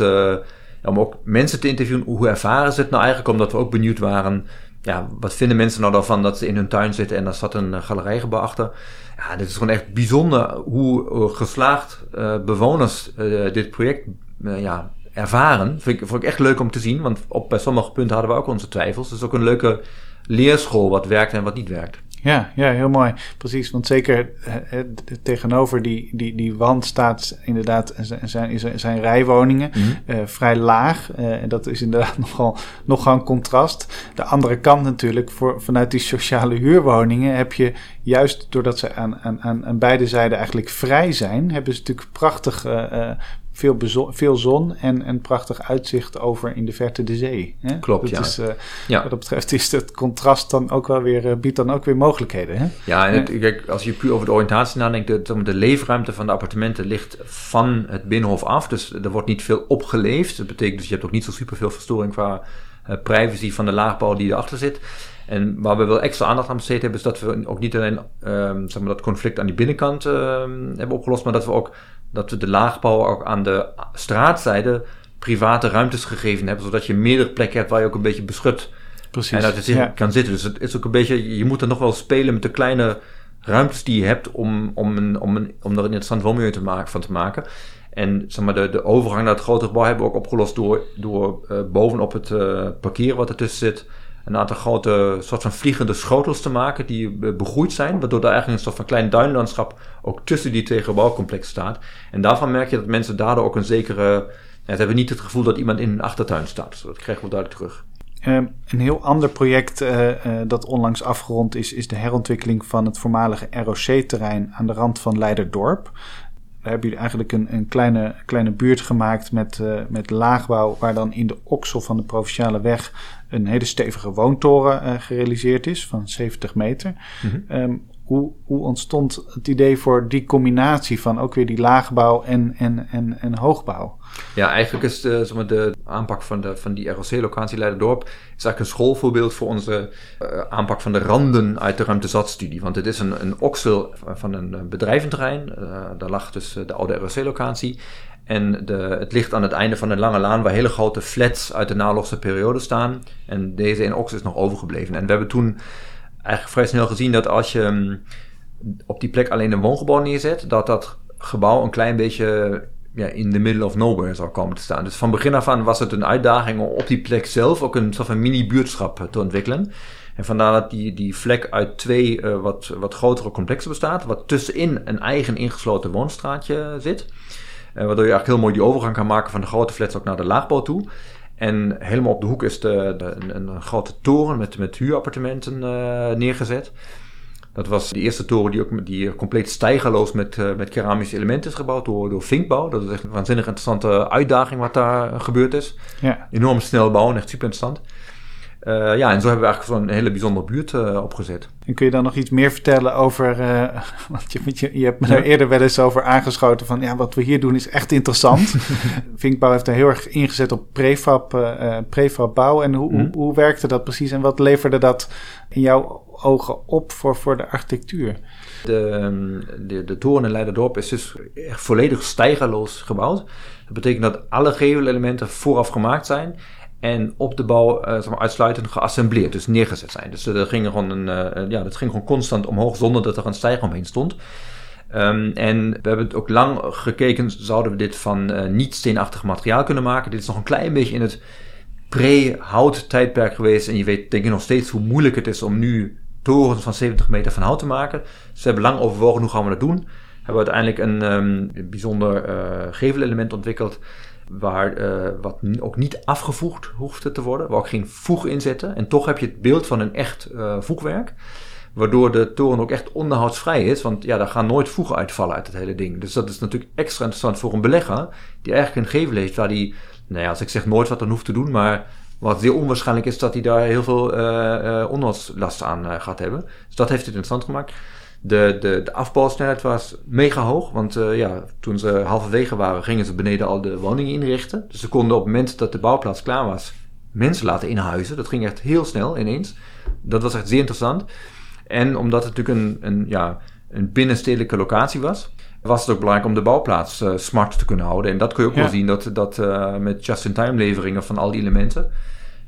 A: om ook mensen te interviewen. Hoe ervaren ze het nou eigenlijk? Omdat we ook benieuwd waren, ja, wat vinden mensen nou daarvan dat ze in hun tuin zitten en daar staat een galerijgebouw achter. Ja, dit is gewoon echt bijzonder hoe geslaagd uh, bewoners dit project ja, ervaren. Ik, vond ik echt leuk om te zien, want op, bij sommige punten hadden we ook onze twijfels. Dus ook een leuke leerschool wat werkt en wat niet werkt.
B: Ja, ja, heel mooi. Precies, want zeker eh, tegenover die, die, die wand staat inderdaad zijn, zijn, zijn rijwoningen mm -hmm. uh, vrij laag. Uh, en dat is inderdaad nogal, nogal een contrast. De andere kant natuurlijk, voor, vanuit die sociale huurwoningen heb je juist doordat ze aan, aan, aan beide zijden eigenlijk vrij zijn, hebben ze natuurlijk prachtig uh, veel, veel zon en een prachtig uitzicht over in de verte de zee. Hè?
A: Klopt,
B: dat
A: ja.
B: Is, uh, ja. Wat dat betreft is het contrast dan ook wel weer, uh, biedt dan ook weer mogelijkheden. Hè?
A: Ja, en het, kijk, als je puur over de oriëntatie nadenkt, de, de leefruimte van de appartementen ligt van het binnenhof af. Dus er wordt niet veel opgeleefd. Dat betekent dus je hebt ook niet zo superveel verstoring qua uh, privacy van de laagbouw die erachter zit. En waar we wel extra aandacht aan besteed hebben, is dat we ook niet alleen um, zeg maar, dat conflict aan die binnenkant um, hebben opgelost, maar dat we ook dat we de laagbouw ook aan de straatzijde private ruimtes gegeven hebt, zodat je meerdere plekken hebt waar je ook een beetje beschut
B: Precies.
A: en uit het kan zitten. Dus het is ook een beetje, je moet er nog wel spelen met de kleine ruimtes die je hebt om, om, een, om, een, om er een interessant woonmilieu te maken, van te maken. En zeg maar, de, de overgang naar het grote gebouw hebben we ook opgelost door, door uh, bovenop het uh, parkeren wat ertussen zit, een aantal grote soort van vliegende schotels te maken die begroeid zijn, waardoor er eigenlijk een soort van klein duinlandschap ook tussen die twee gebouwcomplexen staat. En daarvan merk je dat mensen daardoor ook een zekere, ze hebben niet het gevoel dat iemand in een achtertuin staat. Dus dat krijgen we duidelijk terug.
B: Uh, een heel ander project uh, uh, dat onlangs afgerond is, is de herontwikkeling van het voormalige ROC-terrein aan de rand van Leiderdorp. Daar hebben jullie eigenlijk een, een kleine, kleine buurt gemaakt met, met laagbouw, waar dan in de oksel van de provinciale weg een hele stevige woontoren gerealiseerd is van 70 meter. Mm -hmm. um, hoe, hoe ontstond het idee voor die combinatie van ook weer die laagbouw en, en, en, en hoogbouw?
A: Ja, eigenlijk is de, zeg maar, de aanpak van, de, van die ROC-locatie Leiderdorp is eigenlijk een schoolvoorbeeld voor onze uh, aanpak van de randen uit de ruimtezatstudie. Want het is een, een oksel van een bedrijventerrein. Uh, daar lag dus de oude ROC-locatie. En de, het ligt aan het einde van een lange laan waar hele grote flats uit de naoorlogse periode staan. En deze in oksel is nog overgebleven. En we hebben toen eigenlijk vrij snel gezien dat als je um, op die plek alleen een woongebouw neerzet, dat dat gebouw een klein beetje ja, in the middle of nowhere zou komen te staan. Dus van begin af aan was het een uitdaging om op die plek zelf ook een soort van mini-buurtschap te ontwikkelen. En vandaar dat die, die vlek uit twee uh, wat, wat grotere complexen bestaat, wat tussenin een eigen ingesloten woonstraatje zit. Uh, waardoor je eigenlijk heel mooi die overgang kan maken van de grote flats ook naar de laagbouw toe. En helemaal op de hoek is de, de, een, een, grote toren met, met huurappartementen uh, neergezet. Dat was de eerste toren die ook die compleet stijgerloos met, uh, met keramische elementen is gebouwd door, door Vinkbouw. Dat is echt een waanzinnig interessante uitdaging wat daar gebeurd is.
B: Ja.
A: Enorm snel bouwen, echt super interessant. Uh, ja, en zo hebben we eigenlijk zo'n hele bijzondere buurt uh, opgezet.
B: En kun je dan nog iets meer vertellen over, uh, want je, je, je hebt me daar eerder wel eens over aangeschoten van, ja, wat we hier doen is echt interessant. Vinkbouw heeft er heel erg ingezet op prefab, prefab bouw. En hoe, mm. hoe, hoe werkte dat precies en wat leverde dat in jouw ogen op voor, voor de architectuur?
A: De, de, de toren in Leiderdorp is dus echt volledig stijgerloos gebouwd. Dat betekent dat alle gevelelementen vooraf gemaakt zijn en op de bouw uh, zeg maar, uitsluitend geassembleerd, dus neergezet zijn. Dus er ging gewoon een, uh, ja, dat ging gewoon constant omhoog zonder dat er een stijger omheen stond. Um, en we hebben het ook lang gekeken, zouden we dit van uh, niet steenachtig materiaal kunnen maken. Dit is nog een klein beetje in het pre-hout tijdperk geweest. En je weet denk ik nog steeds hoe moeilijk het is om nu torens van 70 meter van hout te maken. Dus we hebben lang overwogen hoe gaan we dat doen. Hebben we uiteindelijk een um, bijzonder gevelelement ontwikkeld waar uh, wat ook niet afgevoegd hoefde te worden, waar ook geen voeg in zitten. En toch heb je het beeld van een echt uh, voegwerk, waardoor de toren ook echt onderhoudsvrij is, want ja, daar gaan nooit voegen uitvallen uit het hele ding. Dus dat is natuurlijk extra interessant voor een belegger, die eigenlijk een gevel heeft waar die, nou ja, als ik zeg nooit wat dan hoeft te doen, maar wat zeer onwaarschijnlijk is dat hij daar heel veel uh, uh, onderhoudslast aan gaat hebben. Dus dat heeft het interessant gemaakt. De, de, de afbouwsnelheid was mega hoog, want uh, ja, toen ze halverwege waren, gingen ze beneden al de woningen inrichten. Dus ze konden op het moment dat de bouwplaats klaar was, mensen laten inhuizen. Dat ging echt heel snel ineens. Dat was echt zeer interessant. En omdat het natuurlijk een, een, ja, een binnenstedelijke locatie was, was het ook belangrijk om de bouwplaats uh, smart te kunnen houden. En dat kun je ook ja. wel zien dat, dat uh, met just-in-time leveringen van al die elementen.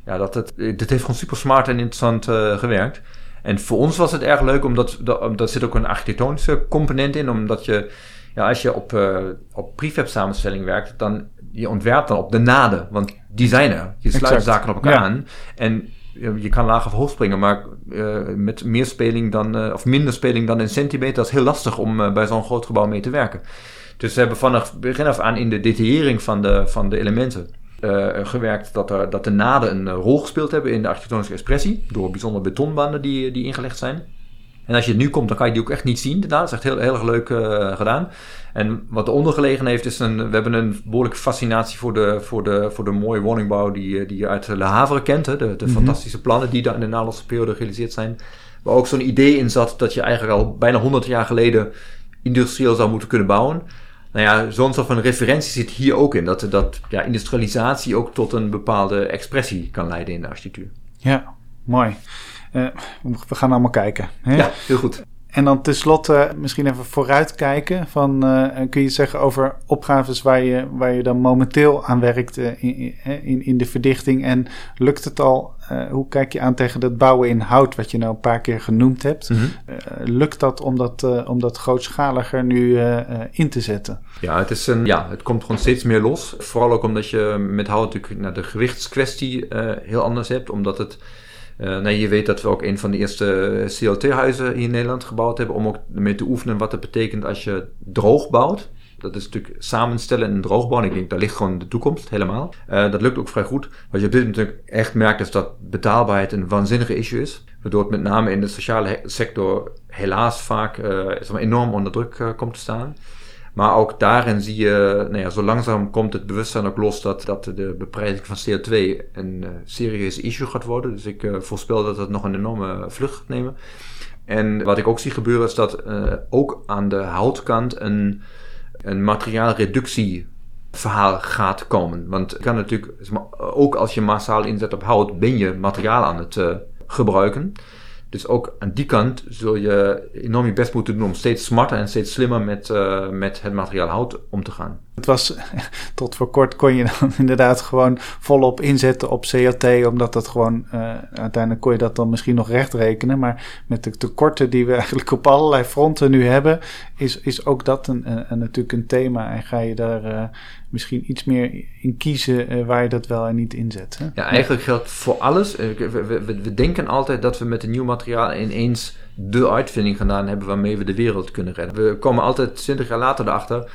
A: Ja, dat het, dit heeft gewoon super smart en interessant uh, gewerkt. En voor ons was het erg leuk, omdat daar zit ook een architectonische component in. Omdat je, ja, als je op, uh, op prefab samenstelling werkt, dan je ontwerpt dan op de naden. Want die zijn er. Je sluit exact. zaken op elkaar ja. aan. En je kan laag of hoog springen, maar uh, met meer speling dan, uh, of minder speling dan een centimeter, dat is heel lastig om uh, bij zo'n groot gebouw mee te werken. Dus we hebben vanaf begin af aan in de detaillering van de, van de elementen uh, gewerkt dat, er, dat de naden een rol gespeeld hebben in de architectonische expressie. Door bijzondere betonbanden die, die ingelegd zijn. En als je nu komt, dan kan je die ook echt niet zien. Dat is echt heel, heel erg leuk uh, gedaan. En wat eronder gelegen heeft, is een, we hebben een behoorlijke fascinatie voor de, voor de, voor de mooie woningbouw die, die je uit Le Havre kent. Hè? De, de mm -hmm. fantastische plannen die daar in de naoorlogse periode gerealiseerd zijn. Waar ook zo'n idee in zat dat je eigenlijk al bijna 100 jaar geleden industrieel zou moeten kunnen bouwen. Nou ja, zo'n soort van referentie zit hier ook in. Dat, dat ja, industrialisatie ook tot een bepaalde expressie kan leiden in de architectuur.
B: Ja, mooi. Uh, we gaan allemaal kijken. Hè?
A: Ja, heel goed.
B: En dan tenslotte misschien even vooruitkijken. Van, uh, kun je zeggen over opgaves waar je, waar je dan momenteel aan werkt uh, in, in, in, de verdichting. En lukt het al? Uh, hoe kijk je aan tegen dat bouwen in hout, wat je nou een paar keer genoemd hebt? Mm -hmm. lukt dat om dat, om dat grootschaliger nu in te zetten?
A: Ja het, is een, ja, het komt gewoon steeds meer los. Vooral ook omdat je met hout natuurlijk naar de gewichtskwestie heel anders hebt. Omdat het uh, nee, je weet dat we ook een van de eerste CLT-huizen hier in Nederland gebouwd hebben om ook mee te oefenen wat het betekent als je droog bouwt. Dat is natuurlijk samenstellen en droogbouw. En ik denk, daar ligt gewoon de toekomst helemaal. Uh, dat lukt ook vrij goed. Wat je op dit moment natuurlijk echt merkt, is dat betaalbaarheid een waanzinnige issue is. Waardoor het met name in de sociale sector helaas vaak uh, enorm onder druk komt te staan. Maar ook daarin zie je, nou ja, zo langzaam komt het bewustzijn ook los dat, dat de beprijzing van CO2 een serieus issue gaat worden. Dus ik voorspel dat het nog een enorme vlucht gaat nemen. En wat ik ook zie gebeuren is dat ook aan de houtkant een, een materiaalreductie verhaal gaat komen. Want kan natuurlijk, ook als je massaal inzet op hout, ben je materiaal aan het gebruiken. Dus ook aan die kant zul je enorm je best moeten doen om steeds smarter en steeds slimmer met, uh, met het materiaal hout om te gaan.
B: Het was, tot voor kort kon je dan inderdaad gewoon volop inzetten op CLT, omdat dat gewoon, uh, uiteindelijk kon je dat dan misschien nog recht rekenen. Maar met de tekorten die we eigenlijk op allerlei fronten nu hebben, is, is ook dat een, een, natuurlijk een thema. En ga je daar uh, misschien iets meer in kiezen uh, waar je dat wel en niet inzet. Hè?
A: Ja, eigenlijk geldt voor alles. We denken altijd dat we met een nieuw materiaal ineens de uitvinding gedaan hebben waarmee we de wereld kunnen redden. We komen altijd 20 jaar later erachter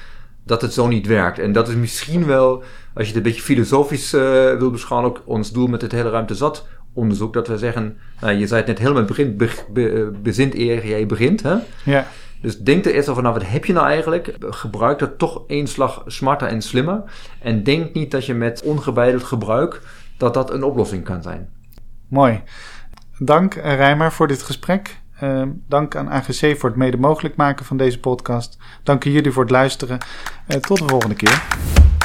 A: dat het zo niet werkt. En dat is misschien wel, als je het een beetje filosofisch uh, wil beschouwen, ook ons doel met het hele ruimte zat onderzoek. Dat we zeggen, nou, je zei het net helemaal begin, be, be, bezint eer jij begint. Hè?
B: Ja.
A: Dus denk er eerst over na, wat heb je nou eigenlijk? Gebruik dat toch één slag smarter en slimmer. En denk niet dat je met ongebeideld gebruik, dat dat een oplossing kan zijn.
B: Mooi. Dank Rijmer voor dit gesprek. Uh, dank aan AGC voor het mede mogelijk maken van deze podcast. Dank aan jullie voor het luisteren. Uh, tot de volgende keer.